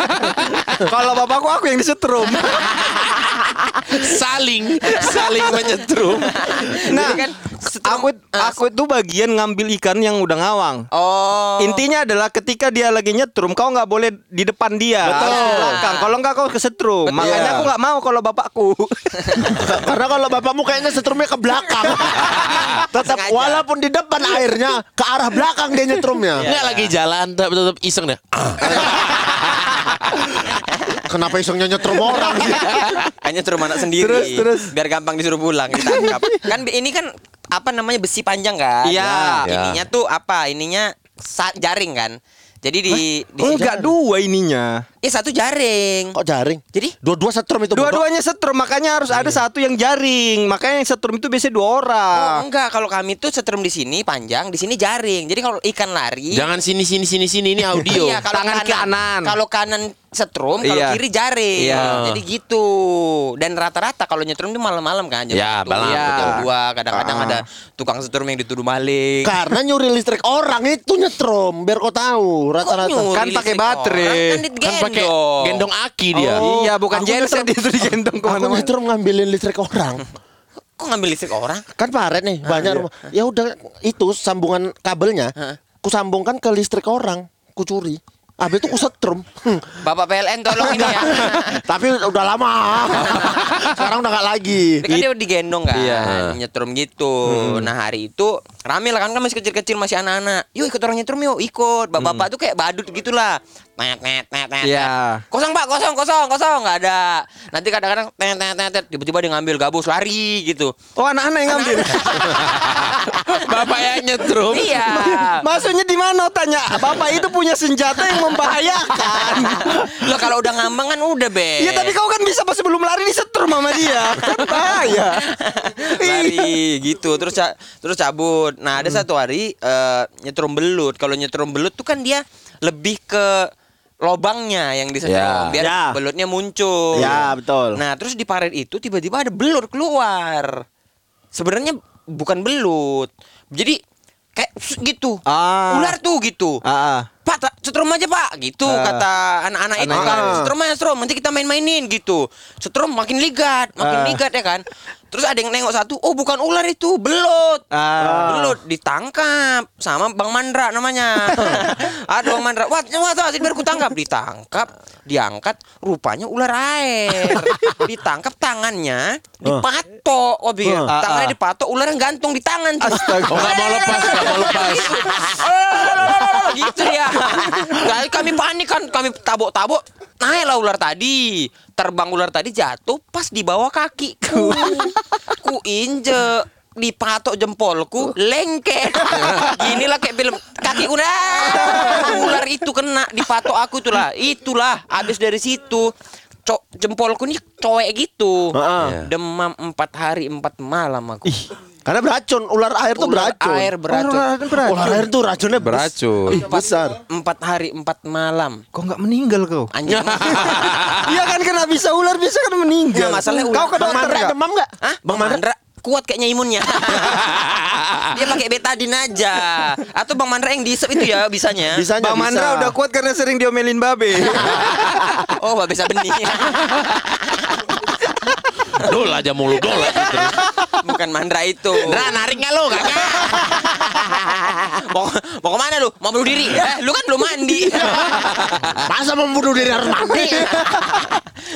[SPEAKER 5] Kalau bapakku aku yang disetrum.
[SPEAKER 1] saling saling menyetrum.
[SPEAKER 5] Nah,
[SPEAKER 2] kan setrum-
[SPEAKER 5] aku aku itu bagian ngambil ikan yang udah ngawang.
[SPEAKER 2] oh
[SPEAKER 5] Intinya adalah ketika dia lagi nyetrum, kau nggak boleh di depan dia,
[SPEAKER 4] Betul.
[SPEAKER 5] di belakang. Kalau nggak kau kesetrum.
[SPEAKER 2] Betul.
[SPEAKER 5] Makanya aku nggak mau kalau bapakku.
[SPEAKER 4] Karena kalau bapakmu kayaknya setrumnya ke belakang. Tetap
[SPEAKER 2] Sengaja.
[SPEAKER 4] walaupun di depan airnya ke arah belakang dia nyetrumnya.
[SPEAKER 1] Nggak lagi jalan tetap tetap iseng deh.
[SPEAKER 4] Kenapa isengnya nyetrum orang sih?
[SPEAKER 2] hanya suruh anak sendiri
[SPEAKER 5] Terus, terus.
[SPEAKER 2] biar gampang disuruh pulang ditangkap kan ini kan apa namanya besi panjang kan
[SPEAKER 5] Iya.
[SPEAKER 1] Iya.
[SPEAKER 2] ininya tuh apa ininya jaring kan jadi di, di
[SPEAKER 5] Oh, enggak dua ininya.
[SPEAKER 2] eh satu jaring
[SPEAKER 4] Kok jaring?
[SPEAKER 2] jadi
[SPEAKER 4] Dua-dua setrum itu.
[SPEAKER 5] Dua-duanya setrum, makanya harus ada satu yang jaring. Makanya yang setrum itu biasanya dua orang.
[SPEAKER 2] Oh enggak, kalau kami tuh setrum di sini panjang, di sini jaring. Jadi kalau ikan lari,
[SPEAKER 1] Jangan sini sini sini sini ini audio.
[SPEAKER 2] Iya, kalau
[SPEAKER 5] Tangan
[SPEAKER 2] kanan,
[SPEAKER 5] kanan.
[SPEAKER 2] Kalau kanan setrum, kalau
[SPEAKER 5] Iya.
[SPEAKER 2] kiri jaring.
[SPEAKER 5] Iya.
[SPEAKER 2] Jadi gitu. Dan rata-rata kalau nyetrum itu malam-malam kan jam
[SPEAKER 1] Ya,
[SPEAKER 2] satu,
[SPEAKER 1] malam,
[SPEAKER 2] jam
[SPEAKER 5] betul.
[SPEAKER 2] dua, kadang-kadang
[SPEAKER 4] Ah.
[SPEAKER 2] ada tukang setrum yang dituduh maling.
[SPEAKER 4] Karena nyuri listrik orang itu nyetrum biar kau tahu rata-rata.
[SPEAKER 5] Kan pakai baterai.
[SPEAKER 2] orang, Kan,
[SPEAKER 1] Kan pakai gendong aki dia.
[SPEAKER 4] Oh,
[SPEAKER 5] iya, bukan
[SPEAKER 4] aku
[SPEAKER 5] genset itu digendong
[SPEAKER 4] Aku
[SPEAKER 5] ke mana-mana.
[SPEAKER 4] nyetrum ngambilin listrik orang.
[SPEAKER 2] Kok ngambil listrik orang?
[SPEAKER 4] Kan paret nih banyak rumah. Ya udah itu sambungan kabelnya. Ku sambungkan ke listrik orang. Ku curi. Habis itu ku setrum. Hmm.
[SPEAKER 2] Bapak PLN tolong ini ya.
[SPEAKER 4] Tapi udah lama. Sekarang udah gak lagi.
[SPEAKER 2] Dia kan dia digendong kan,
[SPEAKER 5] Iya.
[SPEAKER 2] nyetrum gitu. Nah hari itu rame lah kan kan masih kecil-kecil masih anak-anak. Yuk ikut orang nyetrum yuk, ikut. Bapak-bapak tuh kayak badut gitulah. Net net net net.
[SPEAKER 5] Iya.
[SPEAKER 2] Kosong pak, kosong kosong kosong nggak ada. Nanti kadang-kadang net net net net. tiba-tiba dia ngambil gabus lari gitu.
[SPEAKER 5] Oh anak-anak yang ngambil.
[SPEAKER 1] Bapak yang nyetrum.
[SPEAKER 2] iya.
[SPEAKER 5] Maksudnya di mana tanya? Bapak itu punya senjata yang membahayakan.
[SPEAKER 2] Lo kalau udah ngambang kan udah be.
[SPEAKER 5] Iya tapi kau kan bisa pas sebelum lari disetrum sama dia. Kan bahaya.
[SPEAKER 2] lari gitu terus ca- terus cabut nah ada satu hari eh, nyetrum belut kalau nyetrum belut tuh kan dia lebih ke lobangnya yang disetrum
[SPEAKER 1] Ya.
[SPEAKER 2] biar
[SPEAKER 4] Ya.
[SPEAKER 2] belutnya muncul
[SPEAKER 4] Ya, betul.
[SPEAKER 2] nah terus di paret itu tiba-tiba ada belut keluar sebenarnya bukan belut jadi kayak gitu
[SPEAKER 5] Ah.
[SPEAKER 2] ular tuh gitu
[SPEAKER 5] Ah, ah.
[SPEAKER 2] Pak, setrum aja pak, gitu
[SPEAKER 5] Ah.
[SPEAKER 2] kata anak-anak itu kan. Setrum aja setrum, nanti kita main-mainin gitu. Setrum makin ligat, makin
[SPEAKER 5] Ah.
[SPEAKER 2] ligat ya kan. Terus ada yang nengok satu, oh bukan ular itu, belut.
[SPEAKER 5] Ah.
[SPEAKER 2] Belut ditangkap sama Bang Mandra namanya. ada Bang Mandra, wah, wah, wah, biar ku tangkap, ditangkap, diangkat, rupanya ular air. ditangkap tangannya, dipatok, oh biar
[SPEAKER 5] Ah,
[SPEAKER 2] tangannya
[SPEAKER 5] ah.
[SPEAKER 2] dipatok, ular yang gantung di tangan tuh.
[SPEAKER 5] Astaga.
[SPEAKER 1] Oh, nggak mau lepas, nggak mau lepas.
[SPEAKER 2] gitu ya. Jadi kami panik kan, kami tabok-tabok. Naiklah ular tadi, terbang ular tadi jatuh pas di bawah kakiku. Ku injek dipatok jempolku lengket inilah kayak film kaki udah ular itu kena dipatok aku itulah itulah habis dari situ cok jempolku nih coek gitu.
[SPEAKER 4] Heeh.
[SPEAKER 2] demam empat hari empat malam aku
[SPEAKER 4] Karena beracun, ular air tuh
[SPEAKER 2] Ular
[SPEAKER 4] beracun.
[SPEAKER 2] air beracun
[SPEAKER 4] Ular air tuh racunnya
[SPEAKER 1] Beracun.
[SPEAKER 4] Ih, besar.
[SPEAKER 2] empat hari empat malam
[SPEAKER 5] Kok nggak meninggal kau?
[SPEAKER 2] anjing
[SPEAKER 5] Iya kan kena bisa ular bisa kan meninggal.
[SPEAKER 2] Nggak, masalahnya
[SPEAKER 5] kau
[SPEAKER 2] ular.
[SPEAKER 5] ke
[SPEAKER 4] Bang
[SPEAKER 5] dokter
[SPEAKER 4] Mandra
[SPEAKER 5] nggak?
[SPEAKER 4] demam nggak?
[SPEAKER 2] Hah?
[SPEAKER 4] Bang Mandra?
[SPEAKER 2] kuat kayaknya imunnya. Dia pakai betadine aja. Atau Bang Mandra yang diisep itu ya bisanya.
[SPEAKER 4] Bisanya
[SPEAKER 5] Bang Mandra
[SPEAKER 4] bisa.
[SPEAKER 5] udah kuat karena sering diomelin babe.
[SPEAKER 2] Oh, bisa benih.
[SPEAKER 1] Dol aja mulu dol aja terus.
[SPEAKER 2] Bukan Mandra itu.
[SPEAKER 1] Nah, narik nggak lo kagak?
[SPEAKER 2] Mau, mau ke mana lu? Mau bunuh diri? Eh, lu kan belum mandi.
[SPEAKER 4] Masa membunuh diri harus mandi?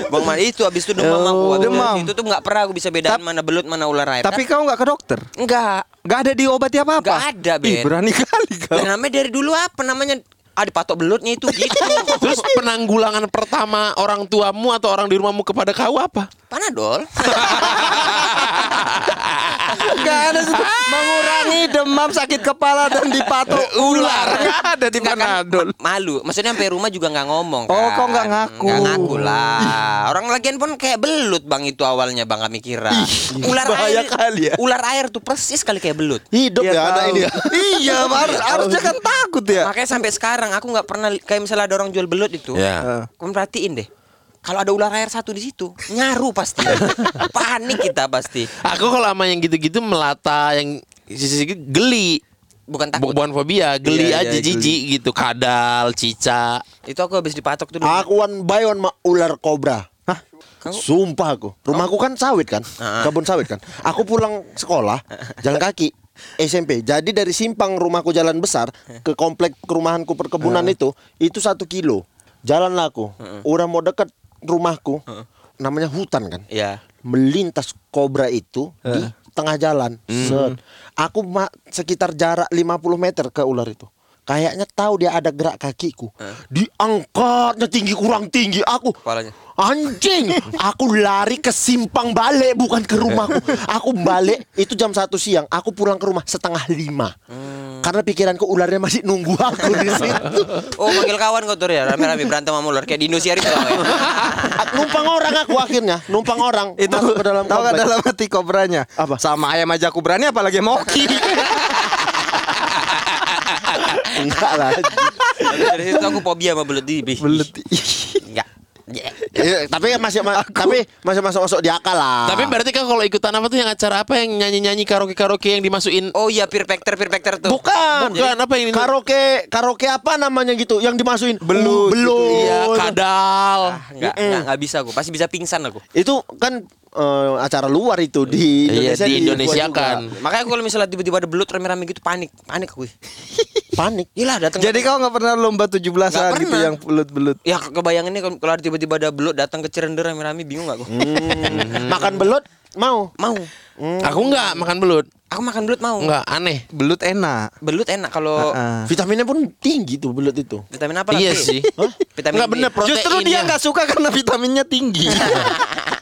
[SPEAKER 2] Bang Mandra itu habis itu demam aku. Habis
[SPEAKER 5] demam.
[SPEAKER 2] Itu tuh nggak pernah aku bisa bedain mana belut mana ular air.
[SPEAKER 5] Tapi kau nggak ke dokter?
[SPEAKER 2] enggak.
[SPEAKER 5] Nggak ada diobati apa-apa?
[SPEAKER 2] Nggak ada, Ben.
[SPEAKER 5] Ih, berani kali kau.
[SPEAKER 2] Dan namanya dari dulu apa namanya? Ah, dipatok belutnya itu gitu.
[SPEAKER 1] Terus penanggulangan pertama orang tuamu atau orang di rumahmu kepada kau apa?
[SPEAKER 2] Panadol.
[SPEAKER 5] Nggak ada situ. Mengurangi demam sakit kepala dan dipatok ular. Nggak ada di
[SPEAKER 2] Nggak kan,
[SPEAKER 5] Panadol.
[SPEAKER 2] ma- malu. Maksudnya sampai rumah juga nggak ngomong.
[SPEAKER 5] Oh,
[SPEAKER 2] kan.
[SPEAKER 5] kok nggak ngaku?
[SPEAKER 2] Nggak ngaku lah. Orang lagian pun kayak belut bang itu awalnya bang kami kira. ular
[SPEAKER 5] bahaya
[SPEAKER 2] air,
[SPEAKER 5] kali ya.
[SPEAKER 2] Ular air tuh persis kali kayak belut.
[SPEAKER 4] Hidup
[SPEAKER 5] Iya,
[SPEAKER 4] ya ada
[SPEAKER 5] tahu.
[SPEAKER 4] ini ya.
[SPEAKER 5] Iya, harus, harusnya kan takut ya.
[SPEAKER 2] Makanya sampai sekarang aku nggak pernah kayak misalnya ada orang jual belut itu.
[SPEAKER 1] Ya.
[SPEAKER 2] Kamu perhatiin deh. Kalau ada ular air satu di situ, nyaru pasti. Panik kita pasti.
[SPEAKER 1] Aku kalau sama yang gitu-gitu melata yang sisi geli.
[SPEAKER 2] Bukan takut.
[SPEAKER 1] Bukan fobia, geli
[SPEAKER 5] Iya,
[SPEAKER 1] aja
[SPEAKER 5] iya, geli.
[SPEAKER 1] jijik gitu, kadal, cica.
[SPEAKER 2] Itu aku habis dipatok tuh dulu.
[SPEAKER 4] Aku one by one ular kobra. Hah? Sumpah aku. Rumahku kan sawit kan?
[SPEAKER 2] Ah.
[SPEAKER 4] Kebun sawit kan. Aku pulang sekolah jalan kaki SMP. Jadi dari simpang rumahku jalan besar ke komplek perumahanku perkebunan itu itu satu kilo. Jalan lah aku. Udah mau deket rumahku. Namanya hutan kan.
[SPEAKER 2] Iya.
[SPEAKER 4] Melintas kobra itu di tengah jalan. Set. Aku sekitar jarak 50 meter ke ular itu. Kayaknya tahu dia ada gerak kakiku. Diangkatnya tinggi kurang tinggi aku.
[SPEAKER 2] Kepalanya.
[SPEAKER 4] Anjing, aku lari ke simpang balik bukan ke rumahku. Aku balik itu jam satu siang. Aku pulang ke rumah setengah lima. Karena pikiranku ularnya masih nunggu aku di situ.
[SPEAKER 2] Oh, panggil kawan kau tuh ya, rame-rame berantem sama ular kayak di Indosiar itu. ya.
[SPEAKER 4] numpang orang aku akhirnya, numpang orang
[SPEAKER 5] Itu
[SPEAKER 4] masuk ke dalam
[SPEAKER 5] tahu nggak
[SPEAKER 4] komplek.
[SPEAKER 5] dalam hati kobranya?
[SPEAKER 4] Apa?
[SPEAKER 5] Sama ayam aja aku berani apalagi moki.
[SPEAKER 4] Enggak lah.
[SPEAKER 2] Dari situ aku fobia sama belut di.
[SPEAKER 4] Iya, tapi masih ma- tapi masih masuk masuk di akal lah.
[SPEAKER 1] Tapi berarti kan kalau ikutan apa tuh yang acara apa yang nyanyi-nyanyi karaoke-karaoke yang dimasukin
[SPEAKER 2] Oh iya, peer factor, peer factor tuh.
[SPEAKER 4] bukan,
[SPEAKER 1] Bukan, apa yang ini?
[SPEAKER 4] karaoke karaoke apa namanya gitu yang dimasukin
[SPEAKER 5] Belut gitu.
[SPEAKER 4] belut.
[SPEAKER 1] Iya, kadal.
[SPEAKER 2] Enggak, enggak, enggak bisa aku. Pasti bisa pingsan aku.
[SPEAKER 4] Itu kan eh, acara luar itu di
[SPEAKER 1] Iya,
[SPEAKER 4] Indonesia
[SPEAKER 1] di
[SPEAKER 4] dibuat
[SPEAKER 1] Indonesia
[SPEAKER 4] juga.
[SPEAKER 1] kan.
[SPEAKER 2] Makanya kalau misalnya tiba-tiba ada belut rame-rame gitu panik, panik aku.
[SPEAKER 4] panik.
[SPEAKER 2] Gila datang.
[SPEAKER 5] Jadi kau nggak pernah lomba 17-an
[SPEAKER 2] Nggak
[SPEAKER 5] gitu yang belut-belut.
[SPEAKER 2] Ya kebayang ini kalau tiba-tiba ada belut datang ke Cirende rame-rame bingung gak aku?
[SPEAKER 4] Hmm, makan belut mau.
[SPEAKER 2] Mau.
[SPEAKER 1] Aku enggak makan belut.
[SPEAKER 2] Aku makan belut mau.
[SPEAKER 1] Enggak, aneh.
[SPEAKER 5] Belut enak.
[SPEAKER 2] Belut enak kalau
[SPEAKER 5] Heeh.
[SPEAKER 4] Vitaminnya pun tinggi tuh belut itu.
[SPEAKER 2] vitamin apa?
[SPEAKER 1] Iya sih.
[SPEAKER 2] Hah? Vitamin
[SPEAKER 1] Enggak bener proteinnya.
[SPEAKER 5] Justru dia nggak suka karena vitaminnya tinggi.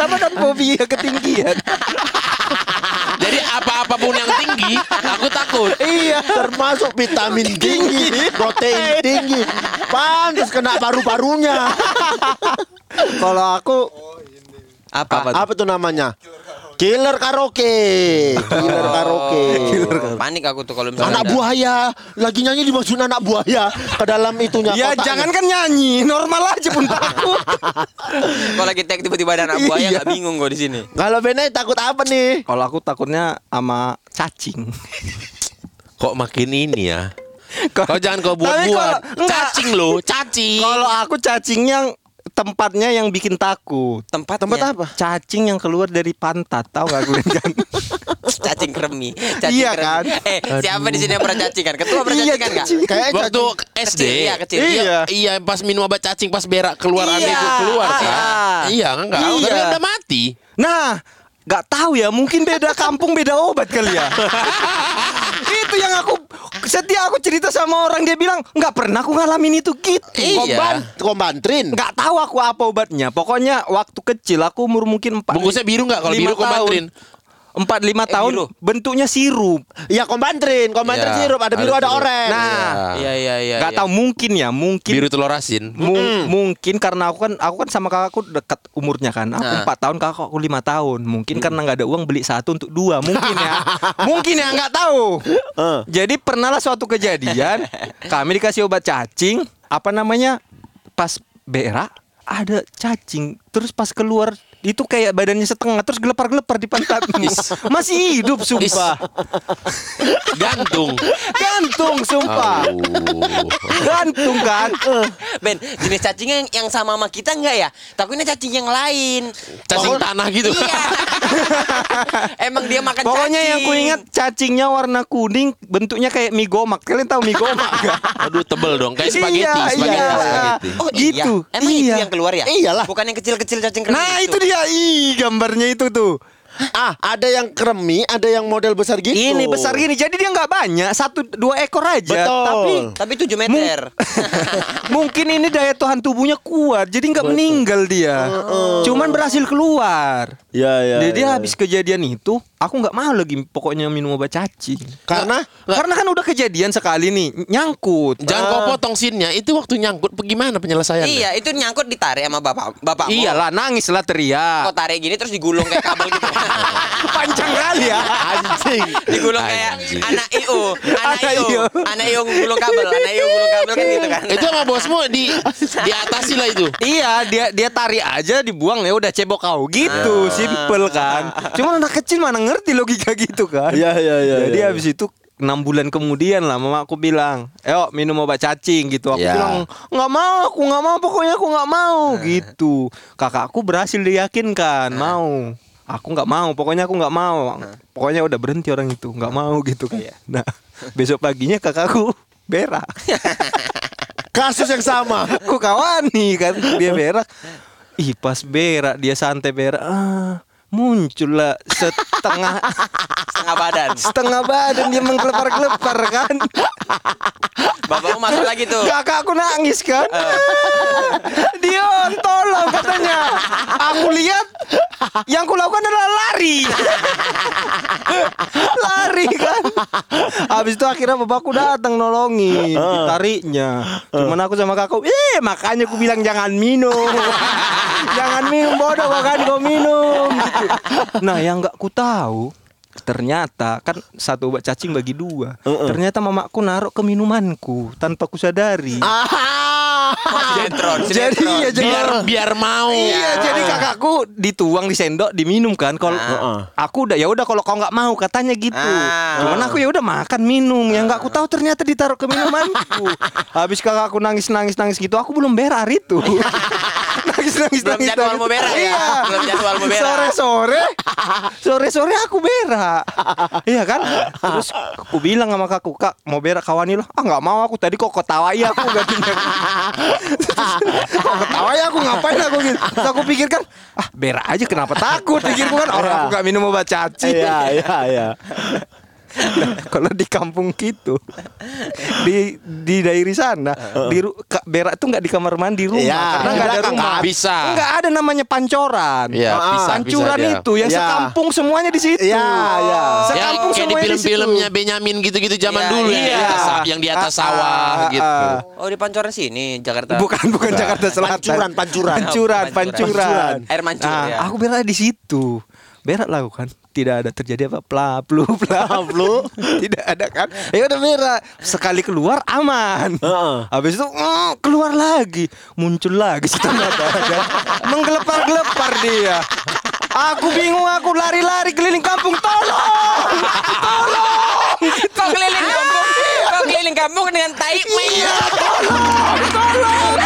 [SPEAKER 5] Karena kan fobia ketinggian.
[SPEAKER 1] Jadi apa-apapun yang tinggi, aku takut.
[SPEAKER 4] Iya, termasuk vitamin tinggi, protein tinggi. Pantas kena paru-parunya.
[SPEAKER 5] Kalau aku
[SPEAKER 2] Apa?
[SPEAKER 4] Apa tuh namanya? Killer karaoke. Killer karaoke.
[SPEAKER 2] Oh, Panik aku tuh kalau misalnya
[SPEAKER 4] Anak
[SPEAKER 2] ada-
[SPEAKER 4] buaya lagi nyanyi dimasukin anak buaya ke dalam itunya.
[SPEAKER 5] ya jangan kan nyanyi, normal aja pun takut.
[SPEAKER 2] Kalau lagi tag tiba-tiba ada anak buaya
[SPEAKER 5] Iya.
[SPEAKER 2] nggak bingung gue di sini.
[SPEAKER 4] Kalau Bene takut apa nih?
[SPEAKER 5] Kalau aku takutnya sama cacing.
[SPEAKER 1] Kok makin ini ya?
[SPEAKER 5] Kalau-
[SPEAKER 1] Kau jangan kau
[SPEAKER 5] Tapi
[SPEAKER 1] buat-buat. Cacing loh, cacing.
[SPEAKER 5] Kalau aku cacing yang tempatnya yang bikin takut.
[SPEAKER 2] Tempatnya.
[SPEAKER 4] Tempat apa?
[SPEAKER 5] Cacing yang keluar dari pantat, tahu gak gue kan?
[SPEAKER 2] Cacing kremi. Cacing
[SPEAKER 5] Iya
[SPEAKER 2] kremi.
[SPEAKER 5] kan?
[SPEAKER 2] Eh, siapa di sini yang pernah cacing kan? Ketua pernah
[SPEAKER 5] Iya,
[SPEAKER 2] cacing kan enggak?
[SPEAKER 5] cacing.
[SPEAKER 4] Kayak
[SPEAKER 1] Waktu
[SPEAKER 4] cacing.
[SPEAKER 1] SD,
[SPEAKER 2] Kecil, iya, kecil.
[SPEAKER 1] Iya, iya, pas minum obat cacing pas berak keluar
[SPEAKER 2] Iya,
[SPEAKER 1] aneh itu keluar kan.
[SPEAKER 2] ah.
[SPEAKER 1] Iya, enggak.
[SPEAKER 5] Iya.
[SPEAKER 1] Tapi udah mati.
[SPEAKER 5] Nah, nggak tahu ya, mungkin beda kampung beda obat kali ya. yang aku setiap aku cerita sama orang dia bilang nggak pernah aku ngalamin itu gitu.
[SPEAKER 1] Iya.
[SPEAKER 4] Komban, kombantrin.
[SPEAKER 5] Nggak tahu aku apa obatnya. Pokoknya waktu kecil aku umur mungkin empat.
[SPEAKER 1] Bungkusnya biru nggak? Kalau
[SPEAKER 5] lima
[SPEAKER 1] biru kombantrin.
[SPEAKER 5] tahun. Empat lima
[SPEAKER 2] Eh,
[SPEAKER 5] tahun
[SPEAKER 2] biru.
[SPEAKER 5] bentuknya sirup.
[SPEAKER 4] Iya kombantrin, kombantrin
[SPEAKER 1] Iya,
[SPEAKER 4] sirup ada biru
[SPEAKER 1] ada
[SPEAKER 4] ada
[SPEAKER 1] sirup.
[SPEAKER 4] orange.
[SPEAKER 5] Nah,
[SPEAKER 2] Iya, iya, iya.
[SPEAKER 5] nggak
[SPEAKER 2] iya.
[SPEAKER 5] tahu mungkin ya mungkin
[SPEAKER 1] Biru telur asin.
[SPEAKER 5] Mung- mungkin karena aku kan aku kan sama kakakku dekat umurnya kan aku
[SPEAKER 2] Nah.
[SPEAKER 5] empat tahun kakakku lima tahun mungkin karena nggak ada uang beli satu untuk dua mungkin ya mungkin ya nggak tahu
[SPEAKER 4] Eh.
[SPEAKER 5] jadi pernahlah suatu kejadian kami dikasih obat cacing apa namanya pas berak ada cacing terus pas keluar itu kayak badannya setengah terus gelepar-gelepar di pantatku masih hidup sumpah
[SPEAKER 1] Gantung.
[SPEAKER 5] gantung sumpah gantung kan
[SPEAKER 2] Ben, jenis cacingnya yang, yang sama sama kita enggak ya? Takutnya cacing yang lain.
[SPEAKER 1] Cacing tanah gitu.
[SPEAKER 2] Iya. Emang dia makan
[SPEAKER 5] Pokoknya
[SPEAKER 2] cacing.
[SPEAKER 5] yang ku ingat cacingnya warna kuning, bentuknya kayak mie gomak. Kalian tahu mie gomak gak?
[SPEAKER 1] Aduh tebel dong, kayak spaghetti,
[SPEAKER 5] Iya,
[SPEAKER 1] spaghetti,
[SPEAKER 5] iya.
[SPEAKER 1] spaghetti.
[SPEAKER 2] Oh
[SPEAKER 5] Gitu.
[SPEAKER 2] iya. Emang itu
[SPEAKER 5] Iya.
[SPEAKER 2] yang keluar ya?
[SPEAKER 4] Iyalah.
[SPEAKER 2] Bukan yang kecil-kecil cacing kremi
[SPEAKER 5] Nah itu dia, ih gambarnya itu tuh.
[SPEAKER 4] Ah, ada yang kremi, ada yang model besar gitu.
[SPEAKER 5] Ini besar gini, jadi dia nggak banyak, satu dua ekor aja.
[SPEAKER 4] Betul.
[SPEAKER 5] Tapi
[SPEAKER 2] Tapi 7 meter.
[SPEAKER 5] mungkin ini daya tahan tubuhnya kuat, jadi nggak meninggal dia. Cuman berhasil keluar.
[SPEAKER 4] Ya, ya.
[SPEAKER 5] jadi
[SPEAKER 4] ya,
[SPEAKER 5] habis kejadian itu, aku nggak mau lagi pokoknya minum obat cacing.
[SPEAKER 4] Karena
[SPEAKER 5] Karena kan udah kejadian sekali nih, nyangkut.
[SPEAKER 1] Jangan kau potong sinnya, itu waktu nyangkut bagaimana penyelesaiannya?
[SPEAKER 2] iya, itu nyangkut ditarik sama bapak bapak.
[SPEAKER 5] Iyalah, nangis lah teriak.
[SPEAKER 2] Kok tarik gini terus digulung kayak kabel gitu.
[SPEAKER 5] Panjang kali ya.
[SPEAKER 4] anjing.
[SPEAKER 2] digulung kayak
[SPEAKER 1] Anjing.
[SPEAKER 2] anak IO, anak IO, anak IO gulung kabel, anak IO gulung kabel kan gitu kan.
[SPEAKER 1] Itu sama bosmu di di atasi lah itu.
[SPEAKER 5] Iya, dia dia tarik aja dibuang ya udah cebok kau gitu, simple kan. Cuma anak kecil mana ngerti logika gitu kan.
[SPEAKER 4] Iya, iya, iya,
[SPEAKER 5] Jadi
[SPEAKER 4] iya.
[SPEAKER 5] habis itu enam bulan kemudian lah mama aku bilang, "Ayo minum obat cacing" gitu. Aku
[SPEAKER 1] Ya.
[SPEAKER 5] bilang, "Nggak mau, aku nggak mau, pokoknya aku nggak mau." gitu. Kakakku berhasil diyakinkan, mau. Aku nggak mau, pokoknya aku nggak mau. Pokoknya udah berhenti orang itu, nggak mau gitu kan. Nah, besok paginya kakakku berak.
[SPEAKER 4] Kasus yang sama.
[SPEAKER 5] aku kawani kan dia berak ih pas berak dia santai berak. Ah muncullah setengah
[SPEAKER 2] Setengah badan.
[SPEAKER 5] setengah badan dia menggelepar-gelepar kan?
[SPEAKER 2] Bapakmu masuk lagi tuh.
[SPEAKER 5] kakak aku nangis kan? Dia tolong katanya. Aku lihat yang ku lakukan adalah lari. Lari kan? Habis itu akhirnya bapakku datang nolongi ditariknya cuman aku sama kakak eh makanya aku bilang jangan minum. Jangan minum bodoh makanya kau minum. Nah yang nggak ku tahu ternyata kan satu obat cacing bagi dua. Ternyata mamaku naruh ke minumanku tanpa ku sadari.
[SPEAKER 4] Ah.
[SPEAKER 5] Jadi
[SPEAKER 2] sinetron.
[SPEAKER 5] ya jadi
[SPEAKER 1] biar biar mau.
[SPEAKER 5] Iya, jadi kakakku dituang di sendok diminum kan. Kalau aku udah ya udah kalau kau nggak mau katanya gitu.
[SPEAKER 2] Ah.
[SPEAKER 5] Cuman aku ya udah makan minum. Yang nggak aku tahu ternyata ditaruh ke minumanku. Habis kakakku nangis nangis nangis gitu, aku belum berak hari itu. nangis nangis
[SPEAKER 2] Belum
[SPEAKER 5] nangis.
[SPEAKER 2] jadwal
[SPEAKER 5] nangis.
[SPEAKER 2] mau berak ya?
[SPEAKER 5] Iya.
[SPEAKER 2] Belum jadwal mau berak.
[SPEAKER 5] Sore sore, sore sore aku berak. iya kan? Terus aku bilang sama kakakku, kak mau berak kawani lo? Ah nggak mau aku tadi kok ketawai aku gantinya. Kok ketawa ya aku ngapain aku? Gitu Terus aku pikirkan Ah berak aja kenapa takut? Pikirku kan orang aku gak minum obat caci.
[SPEAKER 4] Iya, iya, iya.
[SPEAKER 5] Kalau di kampung gitu Di di daerah sana di ru- ka- Berak tuh gak di kamar mandi rumah
[SPEAKER 4] Iya,
[SPEAKER 5] Karena
[SPEAKER 4] di
[SPEAKER 5] gak ada rumah
[SPEAKER 1] kan? Bisa.
[SPEAKER 5] Nggak ada namanya pancoran
[SPEAKER 1] Iya,
[SPEAKER 5] Ah,
[SPEAKER 1] bisa,
[SPEAKER 5] Pancuran
[SPEAKER 1] bisa
[SPEAKER 5] itu Yang
[SPEAKER 4] Iya.
[SPEAKER 5] sekampung semuanya di situ
[SPEAKER 4] Iya, iya.
[SPEAKER 1] Ya,
[SPEAKER 5] Sekampung
[SPEAKER 1] kayak di
[SPEAKER 5] semuanya di situ.
[SPEAKER 1] film-filmnya Benyamin gitu-gitu zaman
[SPEAKER 2] Iya,
[SPEAKER 1] dulu
[SPEAKER 2] iya.
[SPEAKER 1] ya. Yang di atas- Yang di atas
[SPEAKER 5] Ah,
[SPEAKER 1] sawah
[SPEAKER 5] ah,
[SPEAKER 1] gitu.
[SPEAKER 5] ah.
[SPEAKER 2] Oh di Pancoran sini Jakarta.
[SPEAKER 5] Bukan bukan Jakarta Selatan.
[SPEAKER 4] Pancuran, pancuran.
[SPEAKER 5] Pancuran,
[SPEAKER 2] Pancuran.
[SPEAKER 5] pancuran.
[SPEAKER 2] Air mancur,
[SPEAKER 5] Nah,
[SPEAKER 2] ya.
[SPEAKER 5] Aku berak di situ. Berak lah aku kan. Tidak ada terjadi apa plaplu plaplu. Tidak ada kan. Ya udah berak. Sekali keluar aman.
[SPEAKER 4] Heeh.
[SPEAKER 5] Habis itu mm, keluar lagi, muncul lagi setelah badan. Menggelepar-gelepar dia. Aku bingung, aku lari-lari keliling kampung. Tolong!
[SPEAKER 2] Kau keliling kampung. Kau keliling kampung dengan tai
[SPEAKER 5] Iya, tolong! Tolong!